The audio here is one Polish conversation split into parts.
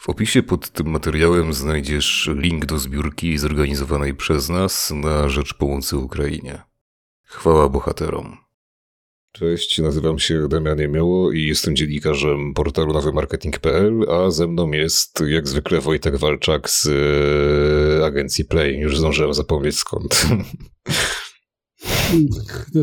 W opisie pod tym materiałem znajdziesz link do zbiórki zorganizowanej przez nas na rzecz pomocy Ukrainie. Chwała bohaterom. Cześć, nazywam się Damian Jemioło i jestem dziennikarzem portalu nowymarketing.pl, a ze mną jest jak zwykle Wojtek Walczak z e, agencji Play. Już zdążyłem zapomnieć skąd.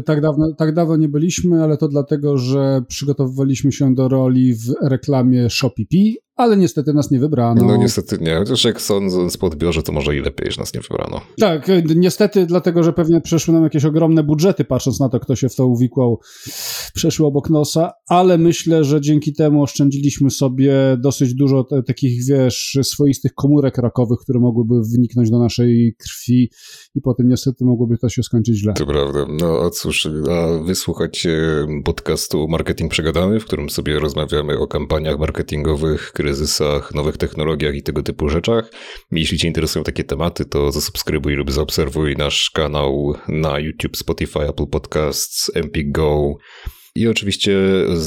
Tak dawno, tak dawno nie byliśmy, ale to dlatego, że przygotowywaliśmy się do roli w reklamie Shopee ale niestety nas nie wybrano. No niestety nie, chociaż jak sądząc po odbiorze, to może i lepiej, że nas nie wybrano. Tak, niestety dlatego, że pewnie przeszły nam jakieś ogromne budżety, patrząc na to, kto się w to uwikłał, przeszły obok nosa, ale myślę, że dzięki temu oszczędziliśmy sobie dosyć dużo te, takich, wiesz, swoistych komórek rakowych, które mogłyby wniknąć do naszej krwi i potem niestety mogłoby to się skończyć źle. To prawda. No a cóż, a wysłuchajcie podcastu Marketing Przegadany, w którym sobie rozmawiamy o kampaniach marketingowych, kryzysach, nowych technologiach i tego typu rzeczach. Jeśli Cię interesują takie tematy, to zasubskrybuj lub zaobserwuj nasz kanał na YouTube, Spotify, Apple Podcasts, Empik Go. I oczywiście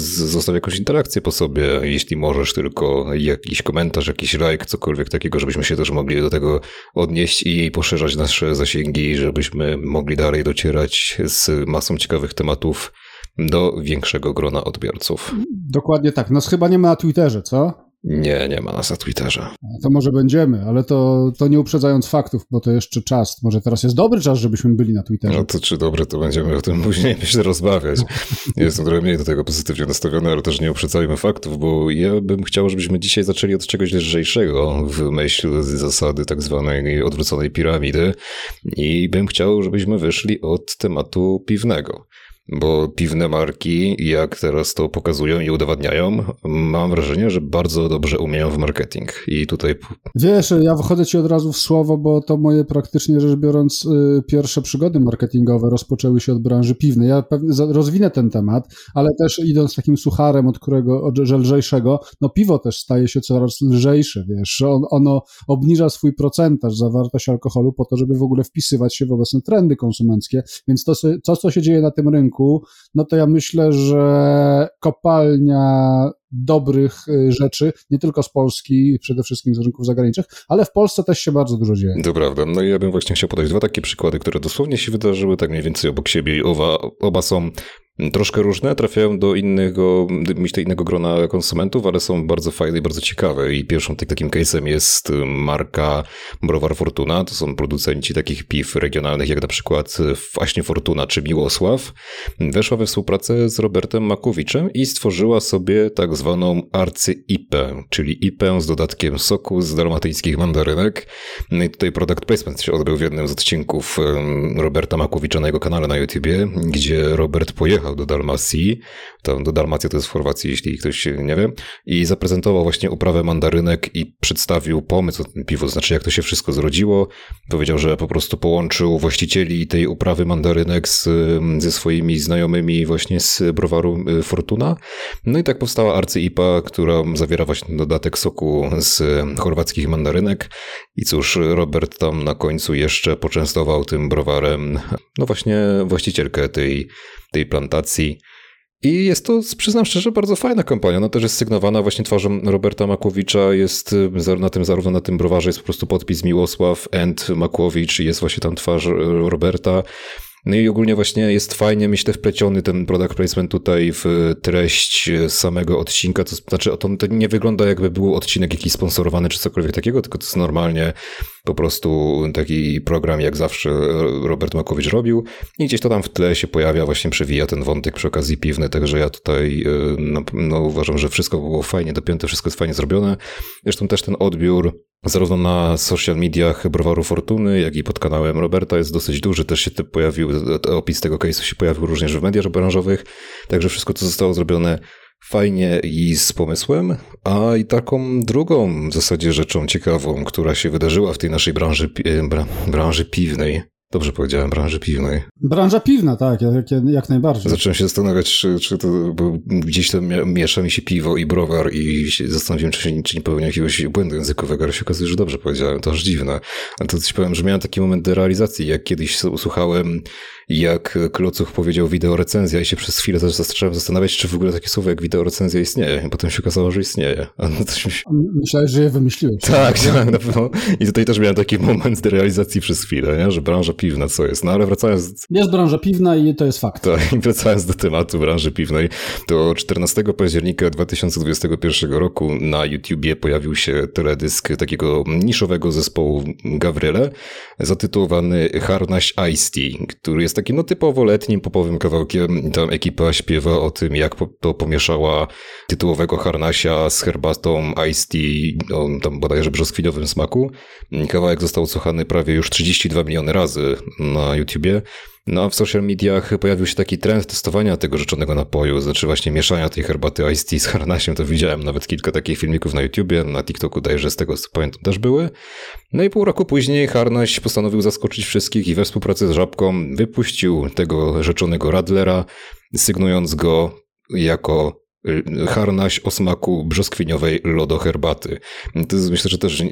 zostaw jakąś interakcję po sobie, jeśli możesz, tylko jakiś komentarz, jakiś like, cokolwiek takiego, żebyśmy się też mogli do tego odnieść i poszerzać nasze zasięgi, żebyśmy mogli dalej docierać z masą ciekawych tematów do większego grona odbiorców. Dokładnie tak. Nas chyba nie ma na Twitterze, co? Nie, nie ma nas na Twitterze. To może będziemy, ale to, to nie uprzedzając faktów, bo to jeszcze czas. Może teraz jest dobry czas, żebyśmy byli na Twitterze. No to czy dobre, to będziemy o tym później myślę rozmawiać. Jestem trochę mniej do tego pozytywnie nastawiony, ale też nie uprzedzajmy faktów, bo ja bym chciał, żebyśmy dzisiaj zaczęli od czegoś lżejszego w myśl zasady tak zwanej odwróconej piramidy i bym chciał, żebyśmy wyszli od tematu piwnego bo piwne marki, jak teraz to pokazują i udowadniają, mam wrażenie, że bardzo dobrze umieją w marketing. I tutaj. Wiesz, ja wchodzę ci od razu w słowo, bo to moje praktycznie rzecz biorąc y, pierwsze przygody marketingowe rozpoczęły się od branży piwnej. Ja pewnie rozwinę ten temat, ale też idąc takim sucharem, od którego, od lżejszego, no piwo też staje się coraz lżejsze, wiesz. On, ono obniża swój procentaż, zawartość alkoholu po to, żeby w ogóle wpisywać się w obecne trendy konsumenckie. Więc to, to co się dzieje na tym rynku, rynku, no to ja myślę, że kopalnia dobrych y, rzeczy, nie tylko z Polski, przede wszystkim z rynków zagranicznych, ale w Polsce też się bardzo dużo dzieje. To prawda. No i ja bym właśnie chciał podać dwa takie przykłady, które dosłownie się wydarzyły tak mniej więcej obok siebie i oba, oba są troszkę różne, trafiają do innego, myślę, innego grona konsumentów, ale są bardzo fajne i bardzo ciekawe. I pierwszą takim case'em jest marka Browar Fortuna. To są producenci takich piw regionalnych, jak na przykład właśnie Fortuna czy Miłosław. Weszła we współpracę z Robertem Makowiczem i stworzyła sobie tak zwaną arcy-IPę, czyli IPę z dodatkiem soku z dalmatyńskich mandarynek. No i tutaj product placement się odbył w jednym z odcinków Roberta Makowicza na jego kanale na YouTubie, gdzie Robert pojechał pojechał do Dalmacji, tam do Dalmacji to jest w Chorwacji, jeśli ktoś nie wie, i zaprezentował właśnie uprawę mandarynek i przedstawił pomysł tym piwo, znaczy jak to się wszystko zrodziło. Powiedział, że po prostu połączył właścicieli tej uprawy mandarynek z, ze swoimi znajomymi właśnie z browaru y, Fortuna. No i tak powstała arcy-IPA, która zawiera właśnie dodatek soku z chorwackich mandarynek. I cóż, Robert tam na końcu jeszcze poczęstował tym browarem, no właśnie właścicielkę tej tej plantacji. I jest to, przyznam szczerze, bardzo fajna kampania. Ona też jest sygnowana właśnie twarzą Roberta Makłowicza. Jest y, na tym, zarówno na tym browarze jest po prostu podpis Miłosław and Makłowicz. Jest właśnie tam twarz Roberta. No i ogólnie właśnie jest fajnie, myślę, wpleciony ten product placement tutaj w treść samego odcinka. To znaczy, to, nie wygląda jakby był odcinek jakiś sponsorowany czy cokolwiek takiego, tylko to jest normalnie po prostu taki program, jak zawsze Robert Makowicz robił. I gdzieś to tam w tle się pojawia, właśnie przewija ten wątek przy okazji piwny, także ja tutaj e, no, no uważam, że wszystko było fajnie dopięte, wszystko jest fajnie zrobione. Zresztą też ten odbiór zarówno na social mediach Browaru Fortuny, jak i pod kanałem Roberta jest dosyć duży. Też się pojawił, opis tego case'u się pojawił również w mediach branżowych. Także wszystko, co zostało zrobione fajnie i z pomysłem, a i taką drugą w zasadzie rzeczą ciekawą, która się wydarzyła w tej naszej branży, branży piwnej, Dobrze powiedziałem, branży piwnej. Branża piwna, tak, jak, jak najbardziej. Zacząłem się zastanawiać, czy, czy to, bo gdzieś tam miesza mi się piwo i browar i się zastanowiłem, czy, się, czy nie popełnię jakiegoś błędu językowego, ale się okazuje, że dobrze powiedziałem, to aż dziwne. Ale to ci powiem, że miałem taki moment derealizacji, jak kiedyś słuchałem jak Klocuch powiedział wideorecenzja i się przez chwilę zacząłem zastanawiać, czy w ogóle takie słowo jak wideorecenzja istnieje. I potem się okazało, że istnieje. A no się... Myślałeś, że je wymyśliłeś. Tak, tak, na pewno. I tutaj też miałem taki moment realizacji przez chwilę, nie? że branża piwna co jest. No ale wracając... Jest branża piwna i to jest fakt. Tak, i wracając do tematu branży piwnej, to 14 października 2021 roku na YouTubie pojawił się teledysk takiego niszowego zespołu Gavryle zatytułowany Harnaś Ice Tea, który jest takim no typowo letnim, popowym kawałkiem. Tam ekipa śpiewa o tym, jak to pomieszała tytułowego harnasia z herbatą Ice Tea, o tam bodajże brzoskwiniowym smaku. Kawałek został słuchany prawie już 32 miliony razy na YouTubie. No w social mediach pojawił się taki trend testowania tego rzeczonego napoju, znaczy właśnie mieszania tej herbaty Ice Tea z harnasiem, to widziałem nawet kilka takich filmików na YouTubie, na TikToku dajże z tego co pamiętam też były. No i pół roku później Harnaś postanowił zaskoczyć wszystkich i we współpracy z Żabką wypuścił tego rzeczonego Radlera, sygnując go jako harnaś o smaku brzoskwiniowej lodoherbaty. To jest myślę, że też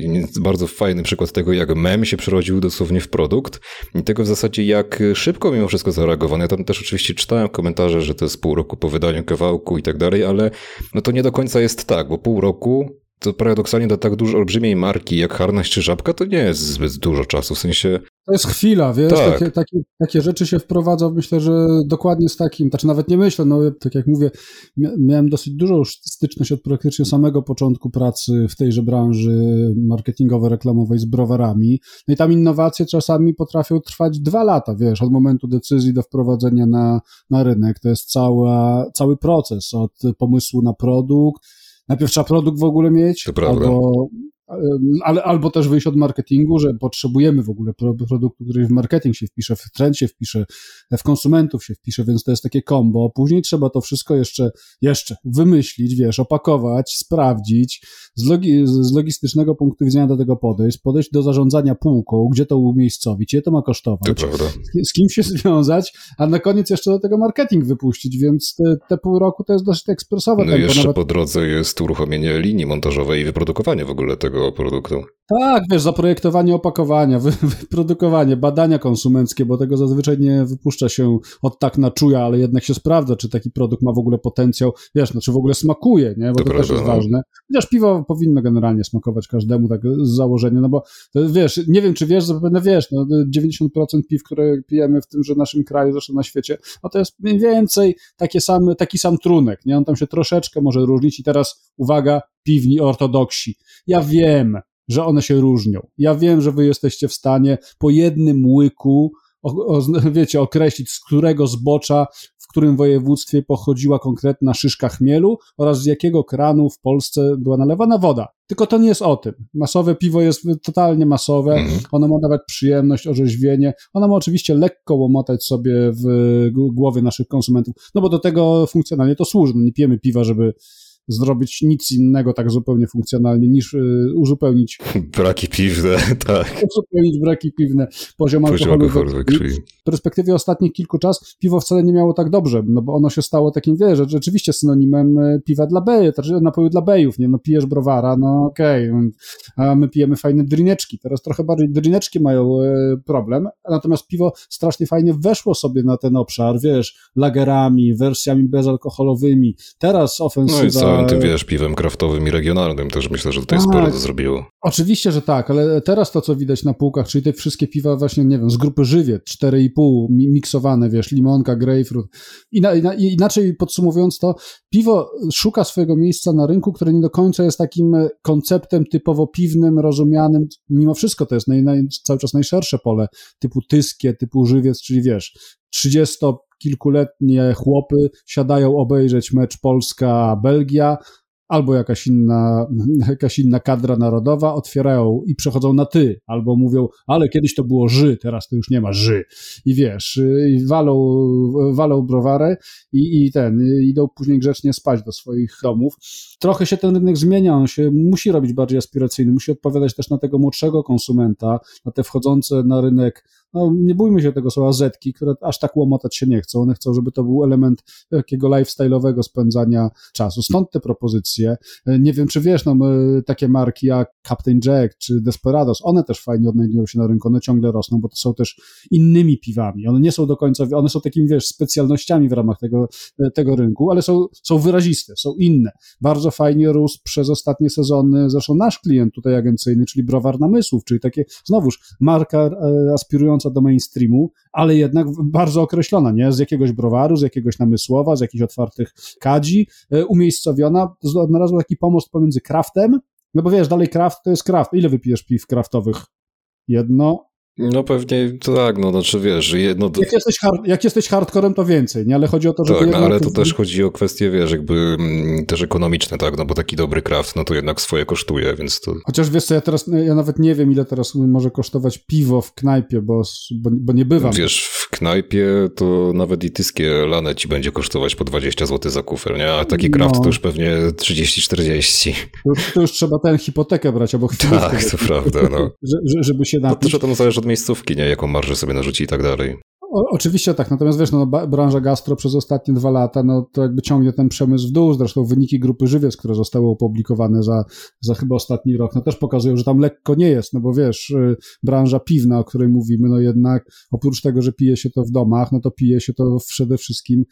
bardzo fajny przykład tego, jak mem się przerodził dosłownie w produkt i tego w zasadzie jak szybko mimo wszystko zareagowano. Ja tam też oczywiście czytałem komentarze, że to jest pół roku po wydaniu kawałku i tak dalej, ale no to nie do końca jest tak, bo pół roku to paradoksalnie do tak dużo olbrzymiej marki jak Harnaś czy Żabka to nie jest zbyt dużo czasu, w sensie... To jest chwila, wiesz, tak. takie, takie, takie rzeczy się wprowadza, myślę, że dokładnie z takim, znaczy nawet nie myślę, no tak jak mówię, miałem dosyć dużą styczność od praktycznie samego początku pracy w tejże branży marketingowo-reklamowej z browarami, no i tam innowacje czasami potrafią trwać dwa lata, wiesz, od momentu decyzji do wprowadzenia na, na rynek, to jest cała, cały proces, od pomysłu na produkt, najpierw trzeba produkt w ogóle mieć, albo ale, albo też wyjść od marketingu, że potrzebujemy w ogóle produktu, który w marketing się wpisze, w trend się wpisze, w konsumentów się wpisze, więc to jest takie combo. Później trzeba to wszystko jeszcze, jeszcze wymyślić, wiesz, opakować, sprawdzić, z, logi, z logistycznego punktu widzenia do tego podejść, podejść do zarządzania półką, gdzie to umiejscowić, ile to ma kosztować, to z, z, kim się związać, a na koniec jeszcze do tego marketing wypuścić, więc te, te pół roku to jest dosyć ekspresowe. No i jeszcze nawet... po drodze jest uruchomienie linii montażowej i wyprodukowanie w ogóle tego tego produktu. Tak, wiesz, zaprojektowanie opakowania, wyprodukowanie, badania konsumenckie, bo tego zazwyczaj nie wypuszcza się od tak na czuja, ale jednak się sprawdza, czy taki produkt ma w ogóle potencjał, wiesz, no, czy w ogóle smakuje, nie? Bo to, to prawda, też jest no. ważne. Chociaż piwo powinno generalnie smakować każdemu, tak z założenia, no bo wiesz, nie wiem, czy wiesz, zapewne wiesz, no 90% piw, które pijemy w tymże naszym kraju, zresztą na świecie, no to jest mniej więcej takie same, taki sam trunek, nie? On tam się troszeczkę może różnić i teraz, uwaga, piwni ortodoksi. Ja wiem, że one się różnią. Ja wiem, że wy jesteście w stanie po jednym łyku, o, o, wiecie, określić, z którego zbocza, w którym województwie pochodziła konkretna szyszka chmielu oraz z jakiego kranu w Polsce była nalewana woda. Tylko to nie jest o tym. Masowe piwo jest totalnie masowe, mm. ono ma dawać przyjemność, orzeźwienie, ono ma oczywiście lekko łomotać sobie w głowie naszych konsumentów, no bo do tego funkcjonalnie to służy. Nie pijemy piwa, żeby zrobić nic innego tak zupełnie funkcjonalnie, niż y, uzupełnić... Braki piwne, tak. Uzupełnić braki piwne, poziom, poziom alkoholu. we krwi. W perspektywie ostatnich kilku czas piwo wcale nie miało tak dobrze, no bo ono się stało takim, wiesz, rzeczywiście synonimem y, piwa dla beju, znaczy napoju dla bejów, nie, no pijesz browara, no okej, okay. a my pijemy fajne drineczki, teraz trochę bardziej drineczki mają y, problem, natomiast piwo strasznie fajnie weszło sobie na ten obszar, wiesz, lagerami, wersjami bezalkoholowymi, teraz ofensywa no tym, wiesz, piwem kraftowym i regionalnym też myślę, że tutaj tak. sporo to zrobiło. Oczywiście, że tak, ale teraz to, co widać na półkach, czyli te wszystkie piwa właśnie, nie wiem, z grupy żywiec, 4,5, miksowane, wiesz, limonka, grapefruit. Ina, ina, inaczej podsumowując to, piwo szuka swojego miejsca na rynku, które nie do końca jest takim konceptem typowo piwnym, rozumianym. Mimo wszystko to jest naj, naj, cały czas najszersze pole, typu tyskie, typu żywiec, czyli wiesz, 30 kilkuletnie chłopy siadają obejrzeć mecz Polska-Belgia, albo jakaś inna, jakaś inna kadra narodowa, otwierają i przechodzą na ty, albo mówią, ale kiedyś to było ży, teraz to już nie ma ży. I wiesz, i walą, walą browary i, i ten, idą później grzecznie spać do swoich domów. Trochę się ten rynek zmienia, on się musi robić bardziej aspiracyjny, musi odpowiadać też na tego młodszego konsumenta, na te wchodzące na rynek no nie bójmy się tego słowa zetki, które aż tak łomotać się nie chcą. One chcą, żeby to był element takiego lifestyle'owego spędzania czasu. Stąd te propozycje. Nie wiem, czy wiesz, no takie marki jak Captain Jack czy Desperados, one też fajnie odnajdują się na rynku, one ciągle rosną, bo to są też innymi piwami. One nie są do końca, one są takimi, wiesz, specjalnościami w ramach tego, tego rynku, ale są, są wyraziste, są inne. Bardzo fajnie rósł przez ostatnie sezony, zresztą nasz klient tutaj agencyjny, czyli Browar Namysłów, czyli takie, znowuż, marka e, do mainstreamu, ale jednak bardzo określona, nie? Z jakiegoś browaru, z jakiegoś namysłowa, z jakichś otwartych kadzi, e, umiejscowiona, odnalazła taki pomost pomiędzy craftem, no bo wiesz, dalej craft to jest craft. Ile wypijesz piw craftowych? Jedno, no pewnie tak, no znaczy wiesz, jedno... Jak jesteś, hard, jak jesteś hardcorem, to więcej, nie? Ale chodzi o to, że... Tak, no, ale to też chodzi o kwestie, wiesz, jakby mm, też ekonomiczne, tak? No bo taki dobry craft, no to jednak swoje kosztuje, więc to... Chociaż wiesz co, ja teraz, ja nawet nie wiem, ile teraz może kosztować piwo w knajpie, bo, bo, bo nie bywam. Wiesz, w knajpie to nawet i tyskie lane ci będzie kosztować po 20 zł za kufer, nie? A taki craft no. to już pewnie 30-40. To, to, już trzeba tę hipotekę brać, albo chwilę. Tak, to prawda, no. że, żeby się napić. To też o tym zależy od miejscówki, nie? Jaką marżę sobie narzuci i tak dalej. O, oczywiście tak, natomiast wiesz, no, branża gastro przez ostatnie dwa lata, no to jakby ciągnie ten przemysł w dół, zresztą wyniki grupy Żywiec, które zostały opublikowane za, za chyba ostatni rok, no też pokazują, że tam lekko nie jest, no bo wiesz, y, branża piwna, o której mówimy, no jednak oprócz tego, że pije się to w domach, no to pije się to przede wszystkim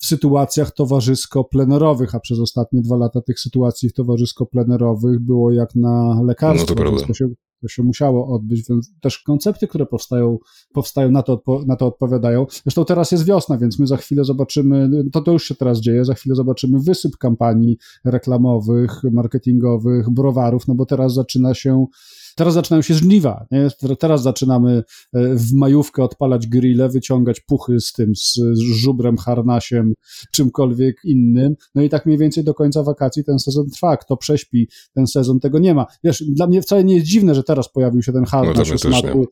w sytuacjach towarzysko-plenerowych, a przez ostatnie dwa lata tych sytuacji towarzysko-plenerowych było jak na lekarstwo. No to, to się to się musiało odbyć, więc też koncepty, które powstają, powstają na, to, na to odpowiadają. Zresztą teraz jest wiosna, więc my za chwilę zobaczymy, to, to już się teraz dzieje, za chwilę zobaczymy wysyp kampanii reklamowych, marketingowych, browarów, no bo teraz zaczyna się Teraz zaczynają się żniwa. Nie? Teraz zaczynamy e, w majówkę odpalać grille, wyciągać puchy z tym, z żubrem, harnasiem, czymkolwiek innym. No i tak mniej więcej do końca wakacji ten sezon trwa. Kto prześpi ten sezon, tego nie ma. Wiesz, dla mnie wcale nie jest dziwne, że teraz pojawił się ten harnasz no smaku lodo,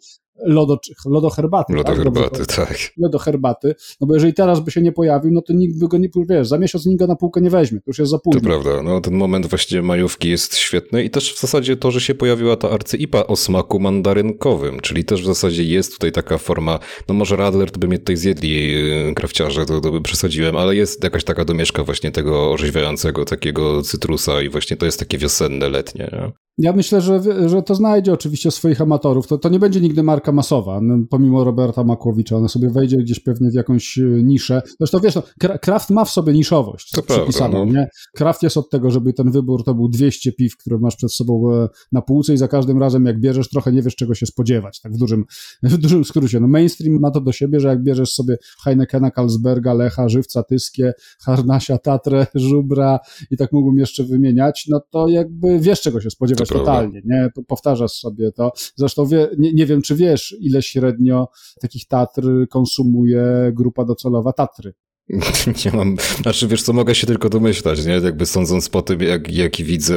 lodo herbaty. Lodo tak? tak. Lodo herbaty, no bo jeżeli teraz by się nie pojawił, no to nikt by go nie, wiesz, za miesiąc nikt go na półkę nie weźmie, to już jest za późno. To prawda, no ten moment właśnie majówki jest świetny i też w zasadzie to, że się pojawiła ta arcyipa o smaku mandarynkowym, czyli też w zasadzie jest tutaj taka forma, no może Radler to by mnie tutaj zjedli yy, krawciarze, to, to by przesadziłem, ale jest jakaś taka domieszka właśnie tego orzeźwiającego takiego cytrusa i właśnie to jest takie wiosenne, letnie. Nie? Ja myślę, że, że to znajdzie oczywiście swoich amatorów. To, to nie będzie nigdy marka masowa, pomimo Roberta Makłowicza. Ona sobie wejdzie gdzieś pewnie w jakąś e, niszę. Zresztą wiesz, no, Kraft ma w sobie niszowość to przypisaną. Prawda, no. nie? Kraft jest od tego, żeby ten wybór to był 200 piw, które masz przed sobą e, na półce i za każdym razem jak bierzesz, trochę nie wiesz czego się spodziewać. Tak w dużym, w dużym skrócie. No mainstream ma to do siebie, że jak bierzesz sobie Heinekena, Carlsberga, Lecha, Żywca, Tyskie, Harnasia, Tatrę, Żubra i tak mógłbym jeszcze wymieniać, no to jakby wiesz czego się spodziewać totalnie, nie? Powtarzasz sobie to. Zresztą wie, nie, nie wiem, czy wiesz, ile średnio takich Tatr konsumuje grupa docelowa Tatry. Nie mam, znaczy wiesz co, mogę się tylko domyślać, nie? Jakby sądząc po tym, jak, jaki widzę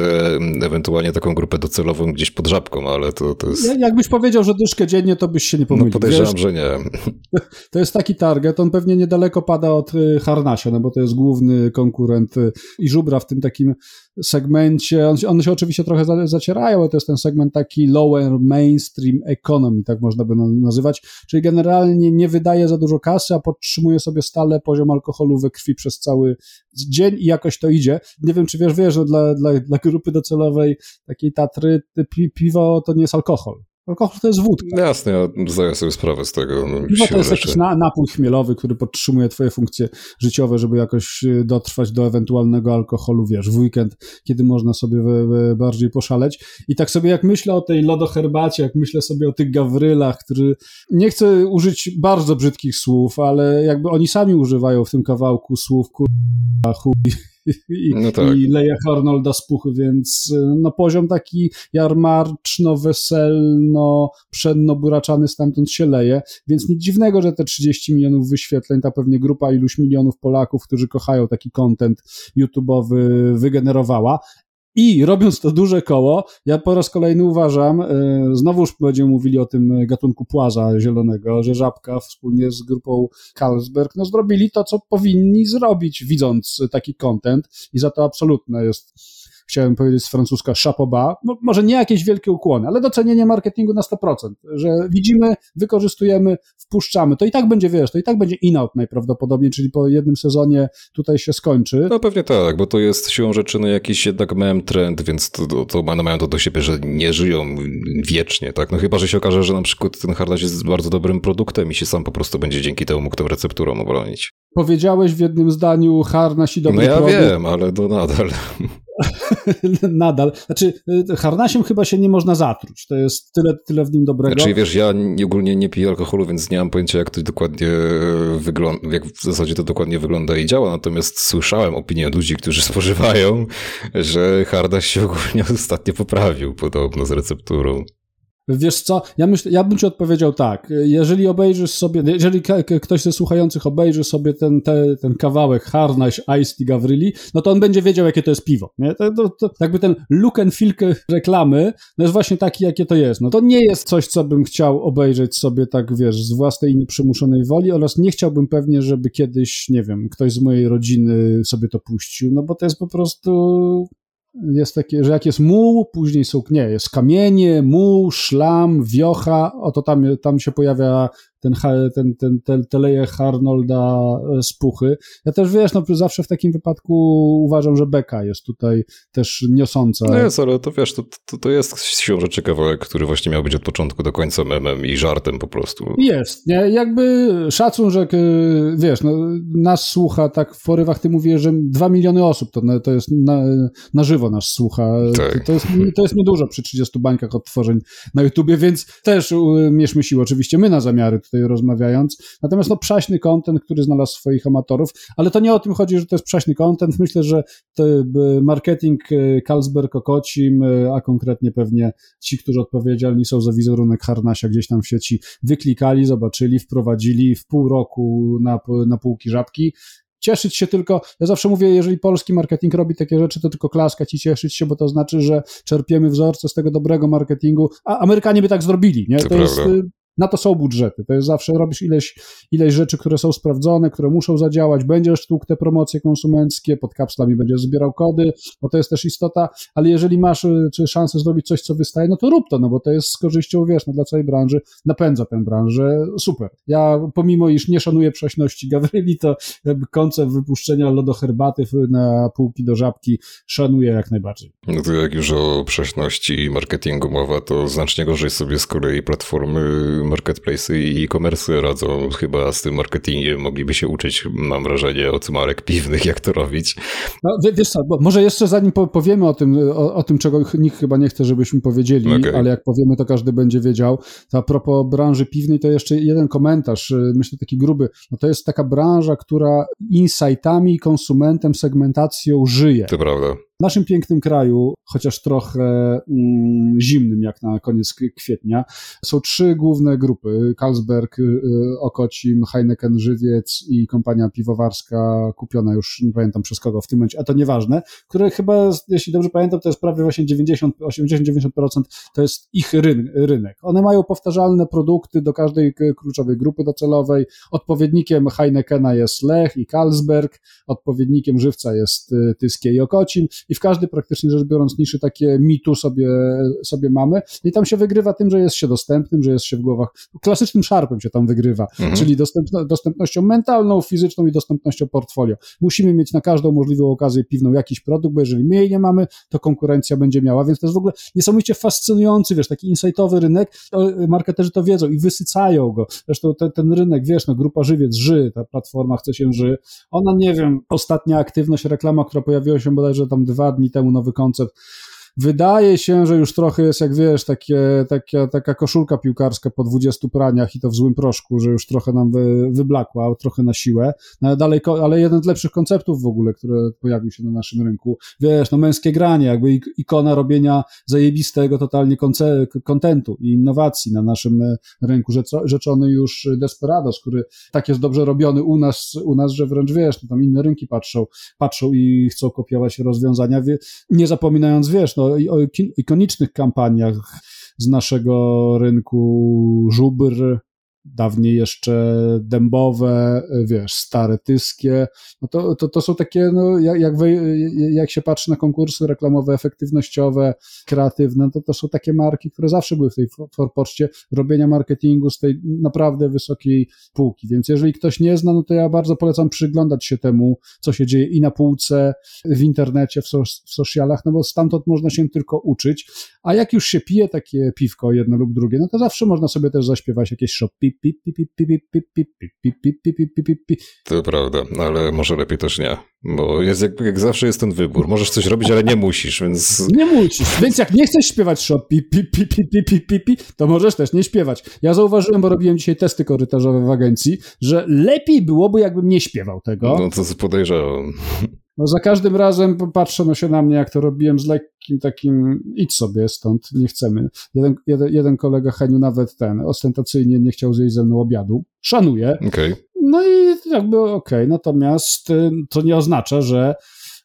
ewentualnie taką grupę docelową gdzieś pod żabką, ale to, to jest... Jakbyś powiedział, że dyszkę dziennie, to byś się nie pomylił. No podejrzewam, wiesz? że nie. To jest taki target, on pewnie niedaleko pada od y, Harnasia, no bo to jest główny konkurent y, i Żubra w tym takim segmencie, on, one się oczywiście trochę zacierają, ale to jest ten segment taki lower mainstream economy, tak można by nazywać, czyli generalnie nie wydaje za dużo kasy, a podtrzymuje sobie stale poziom alkoholu we krwi przez cały dzień i jakoś to idzie. Nie wiem, czy wiesz, wiesz, że dla, dla, dla grupy docelowej takiej Tatry pi, piwo to nie jest alkohol. Alkohol to jest wódka. No jasne, ja zdaję sobie sprawę z tego. No, Piwo to jest rzeczy. jakiś na, napój chmielowy, który podtrzymuje twoje funkcje życiowe, żeby jakoś y, dotrwać do ewentualnego alkoholu, wiesz, w weekend, kiedy można sobie bardziej poszaleć. I tak sobie jak myślę o tej lodoherbacie, jak myślę sobie o tych gawrylach, który nie chcę użyć bardzo brzydkich słów, ale jakby oni sami używają w tym kawałku słów kurwa, chuj i, no tak. i leje Arnolda z puchy, więc y, no poziom taki jarmarczno, weselno, przedno-buraczany stamtąd się leje, więc nic dziwnego, że te 30 milionów wyświetleń, ta pewnie grupa iluś milionów Polaków, którzy kochają taki content YouTube'owy wygenerowała, i robiąc to duże koło, ja po raz kolejny uważam, yy, znowuż będziemy mówili o tym gatunku płaza zielonego, że Żabka wspólnie z grupą Carlsberg, no zrobili to, co powinni zrobić, widząc taki content. I za to absolutne jest chciałem powiedzieć z francuska chapeau bas, no, może nie jakieś wielkie ukłony, ale docenienie marketingu na 100%, że widzimy, wykorzystujemy, wpuszczamy, to i tak będzie, wiesz, to i tak będzie in-out najprawdopodobniej, czyli po jednym sezonie tutaj się skończy. No pewnie tak, bo to jest siłą rzeczy no, jakiś jednak mem trend, więc to, to, to mają to do siebie, że nie żyją wiecznie, tak? No chyba, że się okaże, że na przykład ten harnaś jest bardzo dobrym produktem i się sam po prostu będzie dzięki temu mógł tą recepturą obronić. Powiedziałeś w jednym zdaniu harnaś i dobry No ja produkt. wiem, ale to nadal. nadal. Znaczy, y, harnasiem chyba się nie można zatruć. To jest tyle, tyle w nim dobrego. Znaczy, wiesz, ja ogólnie nie piję alkoholu, więc nie mam pojęcia, jak to dokładnie wygląda, jak w zasadzie to dokładnie wygląda i działa. Natomiast słyszałem opinię ludzi, którzy spożywają, że harnaś się ogólnie ostatnio poprawił podobno z recepturą. Wiesz co, ja, myślę, ja bym ci odpowiedział tak, jeżeli obejrzysz sobie, jeżeli ktoś ze słuchających obejrzy sobie ten, te, ten kawałek Harnaś, Ice i Gavryli, no to on będzie wiedział, jakie to jest piwo, nie? To, to, to, jakby ten look and feel reklamy, no jest właśnie taki, jakie to jest. No to nie jest coś, co bym chciał obejrzeć sobie tak, wiesz, z własnej nieprzymuszonej woli oraz nie chciałbym pewnie, żeby kiedyś, nie wiem, ktoś z mojej rodziny sobie to puścił, no bo to jest po prostu jest takie, że jak jest muł, później są, nie, jest kamienie, muł, szlam, wiocha, oto tam, tam się pojawia ten, ten, ten, ten, te leje Harnolda e, z puchy. Ja też, wiesz, no zawsze w takim wypadku uważam, że Beka jest tutaj też niosąca. No jest, ale to wiesz, to, to, to jest siłą rzeczy kawałek, który właśnie miał być od początku do końca memem i żartem po prostu. Jest, nie? Jakby szacun, że wiesz, no, nas słucha tak w porywach, ty mówisz, że dwa miliony osób to, to jest na, na żywo nas słucha. Tak. To, to, jest, to jest niedużo przy 30 bańkach odtworzeń na YouTubie, więc też mieszmy siłę. Oczywiście my na zamiary rozmawiając. Natomiast no przaśny content, który znalazł swoich amatorów, ale to nie o tym chodzi, że to jest przaśny content. Myślę, że marketing e, Carlsberg Okocim, e, a konkretnie pewnie ci, którzy odpowiedzialni są za wizerunek Harnasia gdzieś tam w sieci, wyklikali, zobaczyli, wprowadzili w pół roku na, na półki żabki cieszyć się tylko, ja zawsze mówię, jeżeli polski marketing robi takie rzeczy, to tylko klaskać i cieszyć się, bo to znaczy, że czerpiemy wzorce z tego dobrego marketingu, a Amerykanie by tak zrobili, nie? To, to jest na to są budżety. To jest zawsze robisz ileś, ileś rzeczy, które są sprawdzone, które muszą zadziałać. Będziesz tłukł te promocje konsumenckie, pod kapslami będziesz zbierał kody, bo to jest też istota, ale jeżeli masz y, czy szansę zrobić coś, co wystaje, no to rób to, no bo to jest z korzyścią, wiesz, no dla całej branży, napędza tę branżę, super. Ja pomimo, iż nie szanuję prześności Gawryli, to koncept wypuszczenia lodoherbaty na półki do żabki szanuję jak najbardziej. No to jak już o prześności i marketingu mowa, to znacznie gorzej sobie z kolei platformy marketplace i e-commerce radzą chyba z tym marketingiem. Mogliby się uczyć, mam wrażenie, od marek piwnych, jak to robić. No, wiesz co, może jeszcze zanim powiemy o tym, o, o, tym, czego nikt chyba nie chce, żebyśmy powiedzieli, okay. ale jak powiemy, to każdy będzie wiedział. To a propos branży piwnej, to jeszcze jeden komentarz, y, myślę taki gruby. No to jest taka branża, która insightami, konsumentem, segmentacją żyje. To prawda. W naszym pięknym kraju, chociaż trochę mm, zimnym jak na koniec kwietnia, są trzy główne grupy. Carlsberg, y, Okocim, Heineken Żywiec i kompania piwowarska kupiona już, nie pamiętam przez kogo w tym momencie, a to nieważne, które chyba, jeśli dobrze pamiętam, to jest prawie właśnie 90, 80-90% to jest ich ryn, rynek. One mają powtarzalne produkty do każdej kluczowej grupy docelowej. Odpowiednikiem Heinekena jest Lech i Carlsberg, odpowiednikiem Żywca jest y, Tyskie i Okocim i w każdej praktycznie rzecz biorąc niszy takie mitu sobie, sobie mamy i tam się wygrywa tym, że jest się dostępnym, że jest się w głowach, klasycznym szarpem się tam wygrywa, mhm. czyli dostępno, dostępnością mentalną, fizyczną i dostępnością portfolio. Musimy mieć na każdą możliwą okazję piwną jakiś produkt, bo jeżeli my jej nie mamy, to konkurencja będzie miała, więc to jest w ogóle niesamowicie fascynujący, wiesz, taki insightowy rynek, marketerzy to wiedzą i wysycają go. Zresztą ten, ten rynek, wiesz, no grupa Żywiec, Ży, ta platforma chce się Ży, ona, nie wiem, ostatnia aktywność, reklama, która pojawiła się bodajże tam dwa dni temu nowy koncept Wydaje się, że już trochę jest, jak wiesz, takie, takie, taka koszulka piłkarska po 20 praniach i to w złym proszku, że już trochę nam wy, wyblakła, trochę na siłę. No, ale, dalej, ale jeden z lepszych konceptów w ogóle, które pojawił się na naszym rynku. Wiesz, no męskie granie, jakby ikona robienia zajebistego totalnie kontentu i innowacji na naszym e, rynku. Rzeczony już Desperados, który tak jest dobrze robiony u nas, u nas że wręcz wiesz, no tam inne rynki patrzą, patrzą i chcą kopiować rozwiązania, nie zapominając, wiesz, no o ikonicznych kampaniach z naszego rynku żubr, dawniej jeszcze dębowe, wiesz, stare tyskie, no to, to, to są takie, no, jak, jak, jak się patrzy na konkursy reklamowe, efektywnościowe, kreatywne, to to są takie marki, które zawsze były w tej forpoczcie robienia marketingu z tej naprawdę wysokiej półki, więc jeżeli ktoś nie zna, no to ja bardzo polecam przyglądać się temu, co się dzieje i na półce, w internecie, w, so, w socialach, no bo stamtąd można się tylko uczyć, a jak już się pije takie piwko, jedno lub drugie, no to zawsze można sobie też zaśpiewać jakieś shop To prawda, ale może lepiej też nie, bo jest jak, jak zawsze jest ten wybór. Możesz coś robić, ale nie musisz, więc... Nie musisz, więc jak nie chcesz śpiewać shop to możesz też nie śpiewać. Ja zauważyłem, bo robiłem dzisiaj testy korytarzowe w agencji, że lepiej byłoby, jakbym nie śpiewał tego. No to podejrzewam. No za każdym razem patrzono się na mnie, jak to robiłem z lekkim takim, idź sobie stąd, nie chcemy. Jeden, jeden, jeden kolega Heniu nawet ten, ostentacyjnie nie chciał zjeść ze mną obiadu. Szanuję. Okay. No i jakby okej, okay. natomiast y, to nie oznacza, że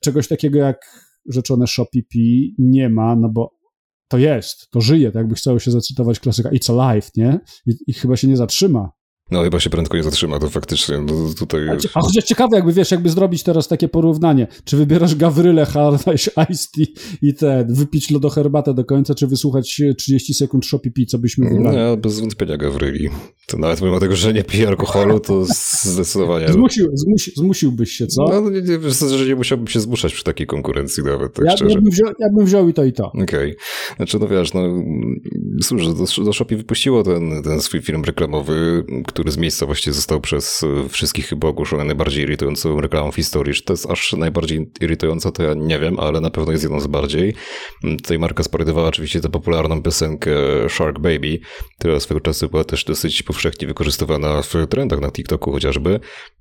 czegoś takiego jak rzeczone Shopee nie ma, no bo to jest, to żyje, tak jakby chciało się zacytować klasyka It's Alive, nie? I, I chyba się nie zatrzyma. No chyba się prędko nie zatrzyma, to faktycznie no, tutaj... A, a chociaż ciekawe, jakby wiesz, jakby zrobić teraz takie porównanie, czy wybierasz Gawrylę, Hard Ice i ten, wypić lodoherbatę do końca, czy wysłuchać 30 sekund Shopee Pi, co byśmy wybrali? Nie, bez wątpienia Gawryli. To nawet mimo tego, że nie pije alkoholu, to zdecydowanie... Zmusił, zmusi, zmusiłbyś się, co? No, nie, nie, że nie musiałbym się zmuszać przy takiej konkurencji nawet, tak ja, szczerze. Ja bym, wziął, ja bym wziął i to i to. Okej. Okay. Znaczy, no wiesz, no cóż, do, do wypuściło ten, ten swój film reklamowy, który z miejsca właściwie został przez e, wszystkich chyba ogłoszony najbardziej irytującą reklamą w historii. Czy to jest aż najbardziej irytująca, to ja nie wiem, ale na pewno jest jedną z bardziej. Mm, tutaj marka sparodiowała oczywiście tę popularną piosenkę Shark Baby, która swego czasu była też dosyć powszechnie wykorzystywana w trendach na TikToku chociażby.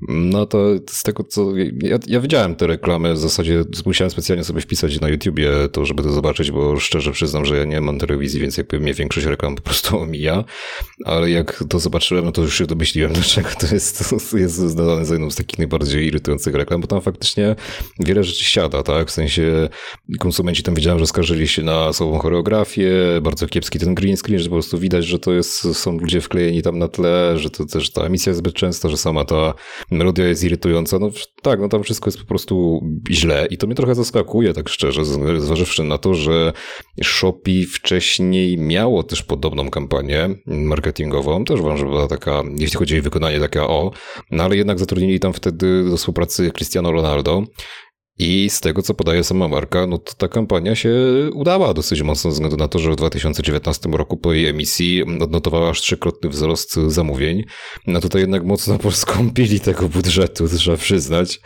No to z tego co... Ja, ja widziałem te reklamy, w zasadzie musiałem specjalnie sobie wpisać na YouTubie to, żeby to zobaczyć, bo szczerze przyznam, że ja nie mam telewizji, więc jakby mnie większość reklam po prostu omija, ale jak to zobaczyłem, no to już się domyśliłem, dlaczego to jest, jest znane za jedną z takich najbardziej irytujących reklam, bo tam faktycznie wiele rzeczy siada, tak? W sensie konsumenci tam wiedziałem, że skarżyli się na słabą choreografię, bardzo kiepski ten green screen, że po prostu widać, że to jest, są ludzie wklejeni tam na tle, że to też ta emisja jest zbyt częsta, że sama ta melodia jest irytująca. No tak, no tam wszystko jest po prostu źle i to mnie trochę zaskakuje, tak szczerze, zważywszy na to, że Shopee wcześniej miało też podobną kampanię marketingową, też uważam, że była taka, jeśli chodzi o wykonanie taka o, no ale jednak zatrudnili tam wtedy do współpracy Cristiano Ronaldo. I z tego, co podaje sama marka, no to ta kampania się udała dosyć mocno, ze względu na to, że w 2019 roku po jej emisji odnotowała aż trzykrotny wzrost zamówień. No tutaj jednak mocno poskąpili tego budżetu, trzeba przyznać.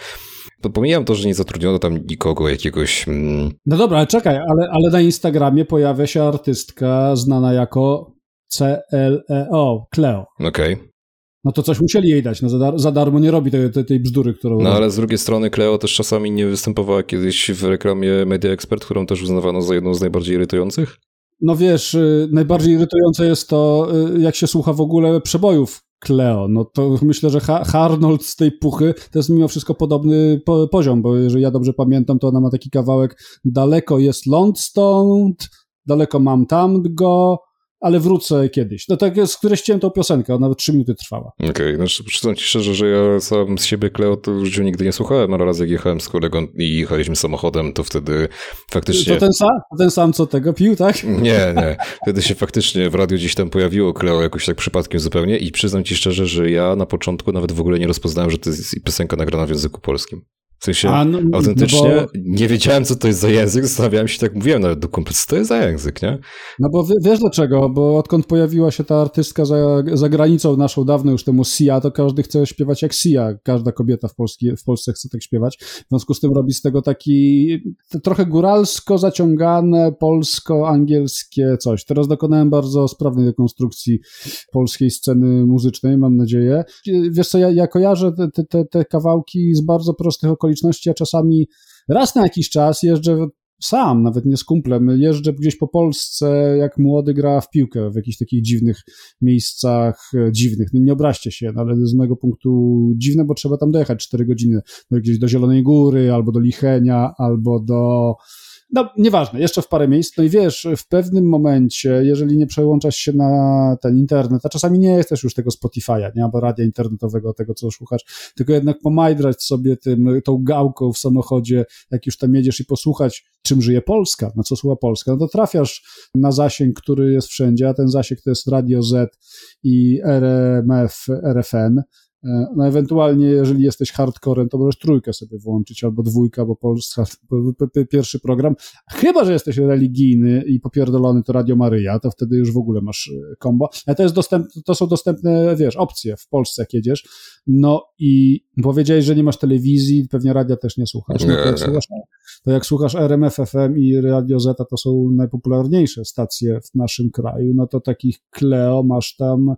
Pomijam to, że nie zatrudniono tam nikogo jakiegoś. Mm... No dobra, ale czekaj, ale, ale na Instagramie pojawia się artystka znana jako CLEO, Cleo. Okej. Okay. No to coś musieli jej dać, no za, dar za darmo nie robi tej, tej, tej bzdury, którą... No ale z drugiej strony Cleo też czasami nie występowała kiedyś w reklamie Media Expert, którą też uznawano za jedną z najbardziej irytujących? No wiesz, y, najbardziej irytujące jest to, y, jak się słucha w ogóle przebojów Cleo. No to myślę, że ha Arnold z tej puchy to jest mimo wszystko podobny po poziom, bo jeżeli ja dobrze pamiętam, to ona ma taki kawałek daleko jest ląd stąd, daleko mam tam go, ale wrócę kiedyś. No tak jest, które ścięłem tą piosenkę, ona trzy minuty trwała. Okej, okay, znaczy przyznam ci szczerze, że ja sam z siebie Kleo to w życiu nigdy nie słuchałem, ale raz jak jechałem z kolegą i jechaliśmy samochodem, to wtedy faktycznie... To ten sam? To ten sam, co tego pił, tak? Nie, nie. Wtedy się faktycznie w radiu gdzieś tam pojawiło Kleo jakoś tak przypadkiem zupełnie i przyznam ci szczerze, że ja na początku nawet w ogóle nie rozpoznałem, że to jest piosenka nagrana w języku polskim. W sensie no, no autentycznie no bo... nie wiedziałem, co to jest za język, zastanawiałem się, tak mówiłem nawet do kumpla, co to jest za język, nie? No bo wiesz dlaczego, bo odkąd pojawiła się ta artystka za, za granicą naszą dawno już temu Sia, to każdy chce śpiewać jak Sia, każda kobieta w, Polski, w Polsce chce tak śpiewać, w związku z tym robi z tego taki trochę góralsko zaciągane, polsko-angielskie coś. Teraz dokonałem bardzo sprawnej dekonstrukcji polskiej sceny muzycznej, mam nadzieję. Wiesz co, ja, ja kojarzę te, te, te kawałki z bardzo prostych okoliczności, okoliczności, a czasami raz na jakiś czas jeżdżę sam, nawet nie z kumplem, jeżdżę gdzieś po Polsce, jak młody gra w piłkę, w jakichś takich dziwnych miejscach, e, dziwnych, nie obraźcie się, no ale z mojego punktu dziwne, bo trzeba tam dojechać 4 godziny, no gdzieś do Zielonej Góry, albo do Lichenia, albo do no nieważne, jeszcze w parę miejsc. No i wiesz, w pewnym momencie, jeżeli nie przełączasz się na ten internet, a czasami nie jesteś już tego Spotify'a, nie, albo radia internetowego, tego co słuchasz, tylko jednak pomajdrać sobie tym, tą gałką w samochodzie, jak już tam jedziesz i posłuchać, czym żyje Polska, na co słucha Polska, no to trafiasz na zasięg, który jest wszędzie, a ten zasięg to jest Radio Z i RMF, RFN, no ewentualnie, jeżeli jesteś hardcorem, to możesz trójkę sobie włączyć, albo dwójkę, bo Polska, pierwszy program. Chyba, że jesteś religijny i popierdolony to Radio Maryja, to wtedy już w ogóle masz kombo. E, Ale to, jest dostęp, to są dostępne, wiesz, opcje w Polsce, jak jedziesz. No i powiedziałeś, że nie masz telewizji, pewnie radia też nie słuchasz. No to, jak słuchasz to jak słuchasz RMF FM i Radio Z, to są najpopularniejsze stacje w naszym kraju, no to takich Kleo masz tam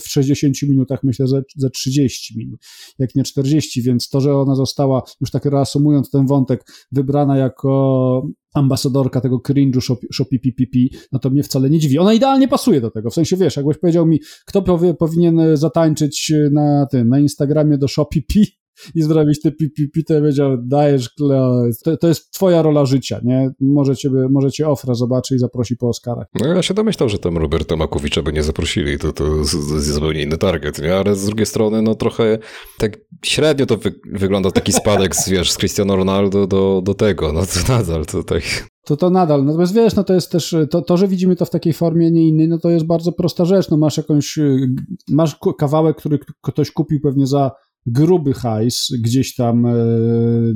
w 60 minutach, myślę, ze, ze 30 minut, jak nie 40, więc to, że ona została, już tak reasumując ten wątek, wybrana jako ambasadorka tego cringe'u Shopee PPP, no to mnie wcale nie dziwi. Ona idealnie pasuje do tego, w sensie wiesz, jakbyś powiedział mi, kto powie, powinien zatańczyć na tym, na Instagramie do Shopee i zrobić te pipi, to ja wiedział, dajesz, Kleo, to, to, jest twoja rola życia, nie? Może ciebie, może cię Ofra zobaczy i zaprosi po Oscarach. No ja się domyślał, że tam Roberta Makowicza by nie zaprosili, to, to jest zupełnie inny target, nie? Ale z drugiej strony, no trochę tak średnio to wy wygląda taki spadek, z, wiesz, z Cristiano Ronaldo do, do tego, no to nadal to tak to to nadal. Natomiast wiesz, no to jest też, to, to, że widzimy to w takiej formie, nie innej, no to jest bardzo prosta rzecz. No masz jakąś, masz kawałek, który ktoś kupił pewnie za gruby hajs gdzieś tam e,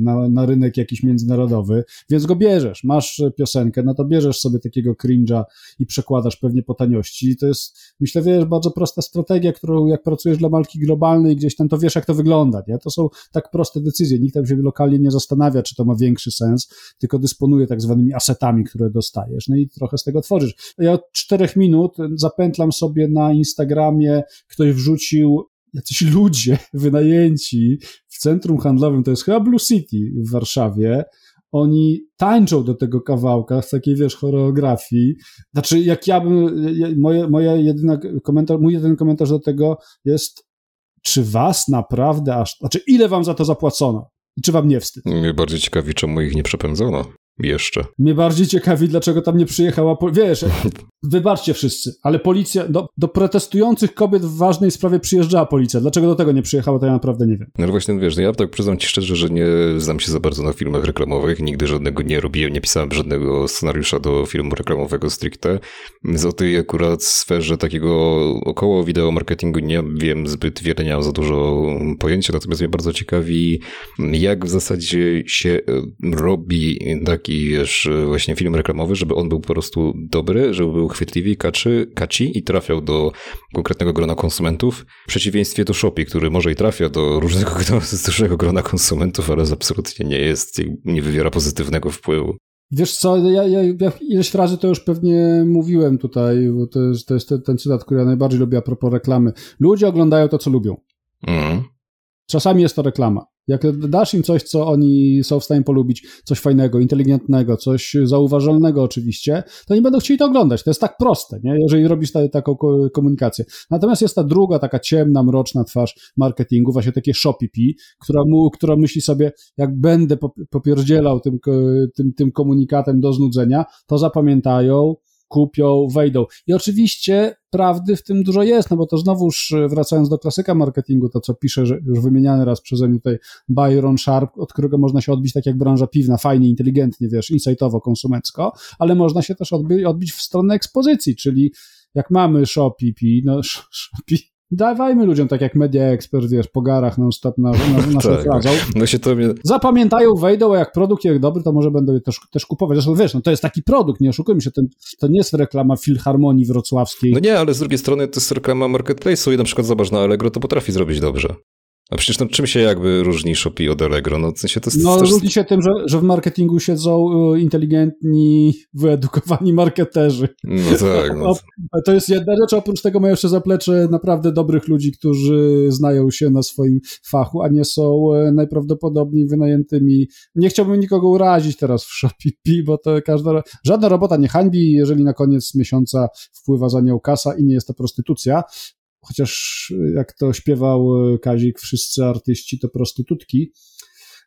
na, na rynek jakiś międzynarodowy, więc go bierzesz. Masz piosenkę, no to bierzesz sobie takiego cringe'a i przekładasz pewnie po taniości. I to jest, myślę, wiesz, bardzo prosta strategia, którą jak pracujesz dla marki globalnej gdzieś tam, to wiesz, jak to wygląda, nie? To są tak proste decyzje. Nikt tam się lokalnie nie zastanawia, czy to ma większy sens, tylko dysponuje tak zwanymi asetami, które dostajesz. No i trochę z tego tworzysz. Ja od czterech minut zapętlam sobie na Instagramie, ktoś wrzucił jacyś ludzie wynajęci w centrum handlowym, to jest chyba Blue City w Warszawie, oni tańczą do tego kawałka w takiej, wiesz, choreografii. Znaczy, jak ja bym, moje, moja jedyna komentarz, mój jedyny komentarz do tego jest, czy was naprawdę aż, znaczy, ile wam za to zapłacono? I czy wam nie wstyd? Mnie bardziej ciekawi, czemu ich nie przepędzono jeszcze. Mnie bardziej ciekawi, dlaczego tam nie przyjechała. Wiesz, wybaczcie wszyscy, ale policja, do, do, protestujących kobiet w ważnej sprawie przyjeżdżała policja. Dlaczego do tego nie przyjechała, to ja naprawdę nie wiem. No właśnie, wiesz, no ja tak przyznam ci szczerze, że nie znam się za bardzo na filmach reklamowych. Nigdy żadnego nie robiłem, nie pisałem żadnego scenariusza do filmu reklamowego stricte. Z o tej akurat sferze takiego około wideo marketingu nie wiem zbyt wiele, nie mam za dużo pojęcia, natomiast mnie bardzo ciekawi, jak w zasadzie się robi tak taki, wiesz, właśnie film reklamowy, żeby on był po prostu dobry, żeby był chwytliwy, kaczy, kaci i trafiał do konkretnego grona konsumentów, w przeciwieństwie do Shopee, który może i trafia do różnego do dużego grona konsumentów, ale absolutnie nie jest, nie wywiera pozytywnego wpływu. Wiesz co, ja, ja, ja ileś razy to już pewnie mówiłem tutaj, bo to jest, to jest ten cytat, który ja najbardziej lubię a propos reklamy. Ludzie oglądają to, co lubią. Mm. Czasami jest to reklama. Jak dasz im coś, co oni są w stanie polubić, coś fajnego, inteligentnego, coś zauważalnego oczywiście, to nie będą chcieli to oglądać. To jest tak proste, nie? jeżeli robisz ta, taką komunikację. Natomiast jest ta druga, taka ciemna, mroczna twarz marketingu, właśnie takie Shopee, która, mu, która myśli sobie, jak będę popierdzielał tym, tym, tym komunikatem do znudzenia, to zapamiętają, kupią, wejdą. I oczywiście prawdy w tym dużo jest, no bo to znowuż e, wracając do klasyka marketingu, to co pisze, że już wymieniany raz przeze mnie tutaj Byron Sharp, od którego można się odbić tak jak branża piwna, fajnie, inteligentnie, wiesz, insightowo, konsumencko, ale można się też odbić, odbić w stronę ekspozycji, czyli jak mamy Shopee, no Shopee, Dawajmy ludziom, tak jak Media Expert, wiesz, po garach non-stop na, na, naszą tak. No się to mnie... Zapamiętają, wejdą, a jak produkt jest dobry, to może będą je też, też kupować. Zresztą wiesz, no to jest taki produkt, nie oszukujmy się, to, to nie jest reklama Filharmonii Wrocławskiej. No nie, ale z drugiej strony to jest reklama marketplace'u i na przykład zobacz, na Allegro to potrafi zrobić dobrze. A przecież no, czym się jakby różni Shopee od Allegro? No, w sensie to jest no też... różni się tym, że, że w marketingu siedzą y, inteligentni, wyedukowani marketerzy. No tak. No. To jest jedna rzecz, oprócz tego mają jeszcze zaplecze naprawdę dobrych ludzi, którzy znają się na swoim fachu, a nie są e, najprawdopodobniej wynajętymi. Nie chciałbym nikogo urazić teraz w Shopee, bo to każda, żadna robota nie hańbi, jeżeli na koniec miesiąca wpływa za nią kasa i nie jest to prostytucja chociaż jak to śpiewał e, Kazik, wszyscy artyści to prostytutki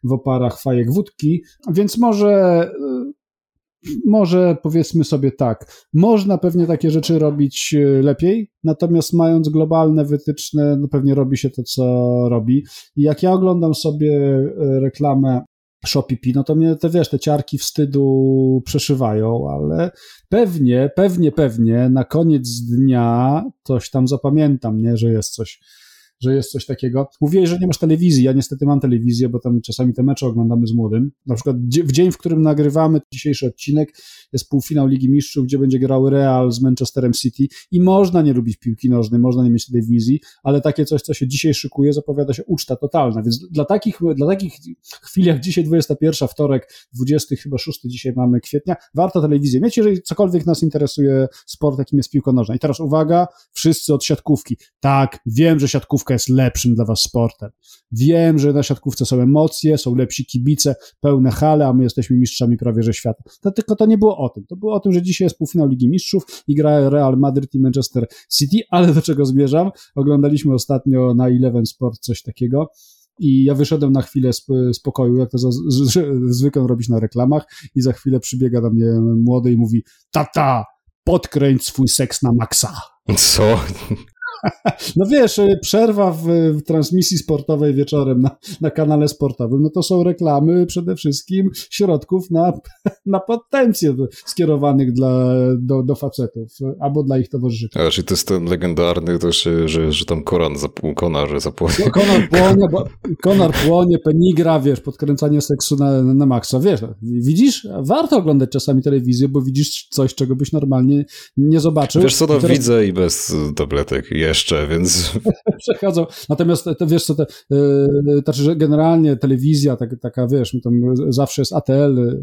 w oparach fajek wódki, więc może e, może powiedzmy sobie tak, można pewnie takie rzeczy robić e, lepiej, natomiast mając globalne wytyczne, no pewnie robi się to, co robi. I jak ja oglądam sobie reklamę Shopee, no to mnie te, wiesz, te ciarki wstydu przeszywają, ale pewnie, pewnie, pewnie na koniec dnia coś tam zapamiętam, nie, że jest coś że jest coś takiego. Mówiłeś, że nie masz telewizji. Ja niestety mam telewizję, bo tam czasami te mecze oglądamy z młodym. Na przykład w dzień, w którym nagrywamy dzisiejszy odcinek, jest półfinał Ligi Mistrzów, gdzie będzie grał Real z Manchesterem City i można nie lubić piłki nożnej, można nie mieć telewizji, ale takie coś, co się dzisiaj szykuje, zapowiada się uczta totalna. Więc dla takich, dla takich chwil jak dzisiaj 21, wtorek, 20 chyba 6 dzisiaj mamy kwietnia, warto telewizję mieć, jeżeli cokolwiek nas interesuje sport, jakim jest piłka nożna. I teraz uwaga, wszyscy od siatkówki. Tak, wiem, że siatkówka jest lepszym dla was sportem. Wiem, że na siatkówce są emocje, są lepsi kibice, pełne hale, a my jesteśmy mistrzami prawie że świata. To, tylko to nie było o tym. To było o tym, że dzisiaj jest półfinał Ligi Mistrzów i gra Real Madrid i Manchester City, ale do czego zmierzam? Oglądaliśmy ostatnio na Eleven Sport coś takiego. I ja wyszedłem na chwilę z, z pokoju, jak to zwykle robić na reklamach, i za chwilę przybiega do mnie młody i mówi: Tata, podkręć swój seks na maksa. Co? No wiesz, y, przerwa w, w, transmisji sportowej wieczorem na, na kanale sportowym, no to są reklamy przede wszystkim środków na, na potencję skierowanych dla, do, do facetów albo dla ich towarzyszy. A, czyli to jest ten legendarny też, że, że tam Koran, zapł- Konar zapłonie. No, konar płonie, bo, Konar płonie, penigra, wiesz, podkręcanie seksu na, na maksa, wiesz, widzisz, warto oglądać czasami telewizję, bo widzisz coś, czego byś normalnie nie zobaczył. Wiesz co, no teraz... widzę i bez tabletek jeszcze, więc... Przechodzą. Natomiast to wiesz co, to, yy, znaczy, że generalnie telewizja, tak, taka wiesz, tam zawsze jest ATL.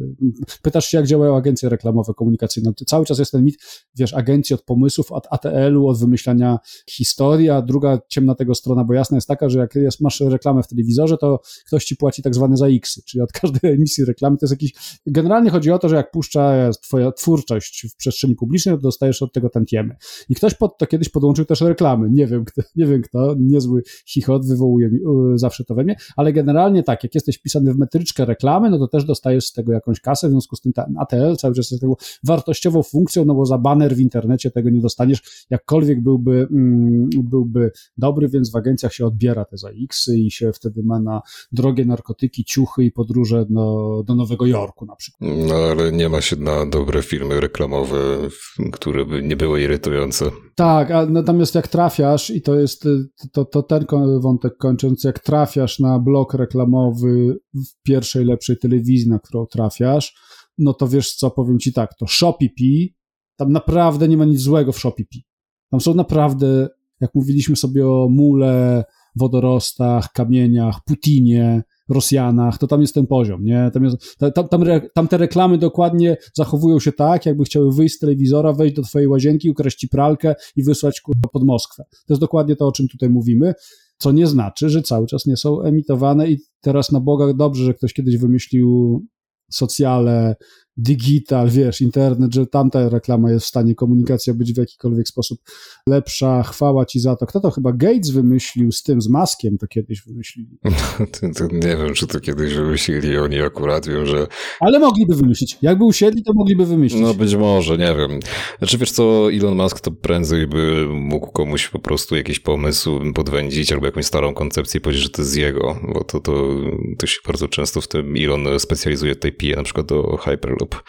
Pytasz się, jak działają agencje reklamowe, komunikacyjne. Cały czas jest ten mit, wiesz, agencji od pomysłów, od ATL-u, od wymyślania historii, a druga ciemna tego strona, bo jasna jest taka, że jak jest, masz reklamę w telewizorze, to ktoś ci płaci tak zwane za X, czyli od każdej emisji reklamy to jest jakiś... Generalnie chodzi o to, że jak puszcza twoja twórczość w przestrzeni publicznej, to dostajesz od tego tantiemy. I ktoś pod to kiedyś podłączył też Nie wiem, kto, nie wiem kto, niezły chichot wywołuje mi, zawsze to we mnie, ale generalnie tak, jak jesteś pisany w metryczkę reklamy, no to też dostajesz z tego jakąś kasę, w związku z tym ten ATL cały czas jest tego wartościową funkcją, no bo za baner w internecie tego nie dostaniesz, jakkolwiek byłby, mm, byłby dobry, więc w agencjach się odbiera te za X i się wtedy ma na drogie narkotyki, ciuchy i podróże do, do Nowego Jorku na przykład. No ale nie ma się na dobre filmy reklamowe, które by nie były irytujące. Tak, a natomiast jak trafiasz, i to jest to, to ten wątek kończąc, jak trafiasz na blok reklamowy w pierwszej lepszej telewizji, na którą trafiasz, no to wiesz co, powiem ci tak, to Shopee, tam naprawdę nie ma nic złego w Shopee. Tam są naprawdę, jak mówiliśmy sobie o mule, wodorostach, kamieniach, Putinie, Rosjanach, to tam jest ten poziom, nie? Tam, jest, tam, tam, tam, te reklamy dokładnie zachowują się tak, jakby chciały wyjść z telewizora, wejść do twojej łazienki, ukraść ci pralkę i wysłać kurwa pod Moskwę. To jest dokładnie to, o czym tutaj mówimy, co nie znaczy, że cały czas nie są emitowane i teraz na Boga dobrze, że ktoś kiedyś wymyślił socjale, digital, wiesz, internet, że tamta reklama jest w stanie komunikacja być w jakikolwiek sposób lepsza. Chwała ci za to. Kto to chyba Gates wymyślił z tym, z maskiem to kiedyś wymyślili. to, to nie wiem, czy to kiedyś wymyślili, oni akurat wiem, że... Ale mogliby wymyślić. Jakby usiedli, to mogliby wymyślić. No być może, nie wiem. Znaczy wiesz co, Elon Musk to prędzej by mógł komuś po prostu jakiś pomysł podwędzić albo jakąś starą koncepcję i powiedzieć, że to jest jego, bo to, to, to się bardzo często w tym Elon specjalizuje, tutaj pije na przykład do Hyperloop lub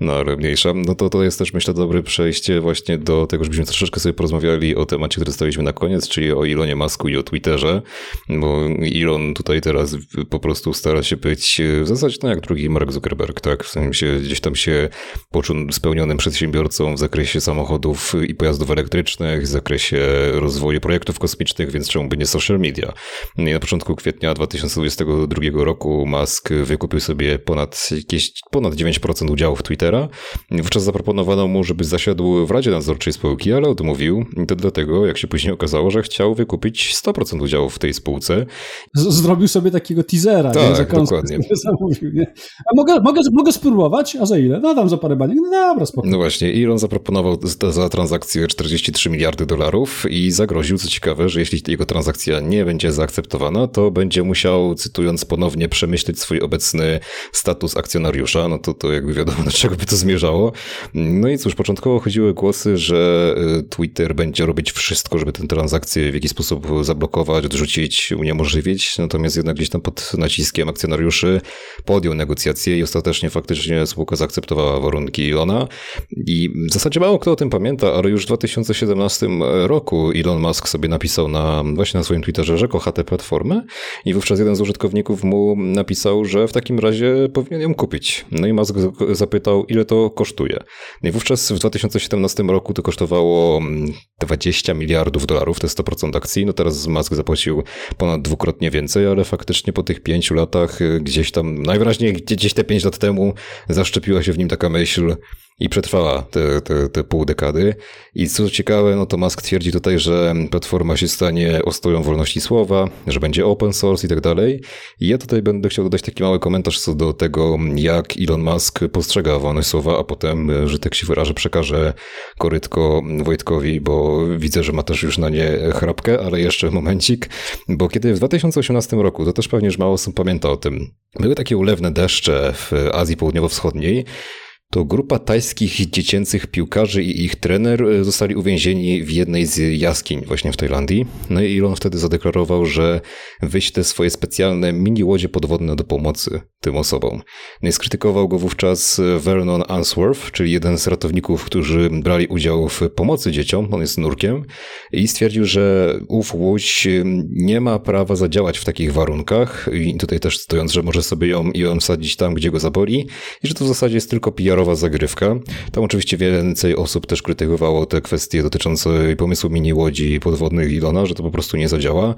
no, ale mniejsza, no to to jest też myślę dobre przejście właśnie do tego, żebyśmy troszeczkę sobie porozmawiali o temacie, który staliśmy na koniec, czyli o Ilonie Masku i o Twitterze, bo Elon tutaj teraz po prostu stara się być w zasadzie no jak drugi Mark Zuckerberg, tak, w sensie gdzieś tam się poczuł spełnionym przedsiębiorcą w zakresie samochodów i pojazdów elektrycznych, w zakresie rozwoju projektów kosmicznych, więc czemu by nie social media. I na początku kwietnia 2022 roku Musk wykupił sobie ponad jakieś ponad 9% 10% udziałów Twittera. Wówczas zaproponowano mu, żeby zasiadł w Radzie Nadzorczej spółki, ale odmówił. I to dlatego, jak się później okazało, że chciał wykupić 100% udziałów w tej spółce. Z zrobił sobie takiego teasera. Tak, nie, dokładnie. Zamówił, nie? A mogę, mogę, mogę spróbować? A za ile? No dam za parę baniek. No dobra, spokojnie. No właśnie, Elon zaproponował za, za transakcję 43 miliardy dolarów i zagroził, co ciekawe, że jeśli jego transakcja nie będzie zaakceptowana, to będzie musiał, cytując ponownie, przemyśleć swój obecny status akcjonariusza. No to, to jakby jakby wiadomo, do czego by to zmierzało. No i cóż, początkowo chodziły głosy, że e, Twitter będzie robić wszystko, żeby tę transakcję w jakiś sposób zablokować, odrzucić, uniemożliwić, natomiast jednak gdzieś tam pod naciskiem akcjonariuszy podjął negocjacje i ostatecznie faktycznie spółka zaakceptowała warunki Ilona i w zasadzie mało kto o tym pamięta, ale już w 2017 roku Elon Musk sobie napisał na, właśnie na swoim Twitterze, że kocha tę platformę i wówczas jeden z użytkowników mu napisał, że w takim razie powinien ją kupić. No i Musk zapytał, ile to kosztuje. No i wówczas w 2017 roku to kosztowało 20 miliardów dolarów, to jest 100% akcji. No teraz Musk zapłacił ponad dwukrotnie więcej, ale faktycznie po tych pięciu latach gdzieś tam, najwyraźniej gdzieś te pięć lat temu zaszczepiła się w nim taka myśl, i przetrwała te, te, te pół dekady. I co ciekawe, no to Musk twierdzi tutaj, że platforma się stanie ostoją wolności słowa, że będzie open source i tak dalej. Ja tutaj będę chciał dodać taki mały komentarz co do tego, jak Elon Musk postrzega wolność słowa, a potem, że tak się wyrażę, przekażę korytko Wojtkowi, bo widzę, że ma też już na nie chrapkę, ale jeszcze momencik, bo kiedy w 2018 roku, to też pewnie już mało osób pamięta o tym, były takie ulewne deszcze w Azji Południowo-Wschodniej, to grupa tajskich dziecięcych piłkarzy i ich trener e, zostali uwięzieni w jednej z jaskiń właśnie w Tajlandii. No i Elon wtedy zadeklarował, że wyśle swoje specjalne mini łodzie podwodne do pomocy tym osobom. No i skrytykował go wówczas Vernon Answorth, czyli jeden z ratowników, którzy brali udział w pomocy dzieciom, on jest nurkiem, i stwierdził, że ów łódź nie ma prawa zadziałać w takich warunkach i tutaj też stojąc, że może sobie ją ją wsadzić tam, gdzie go zaboli i że to w zasadzie jest tylko PR zagrywka. Tam oczywiście więcej osób też krytykowało te kwestie dotyczące pomysłu mini łodzi podwodnych Ilona, że to po prostu nie zadziała.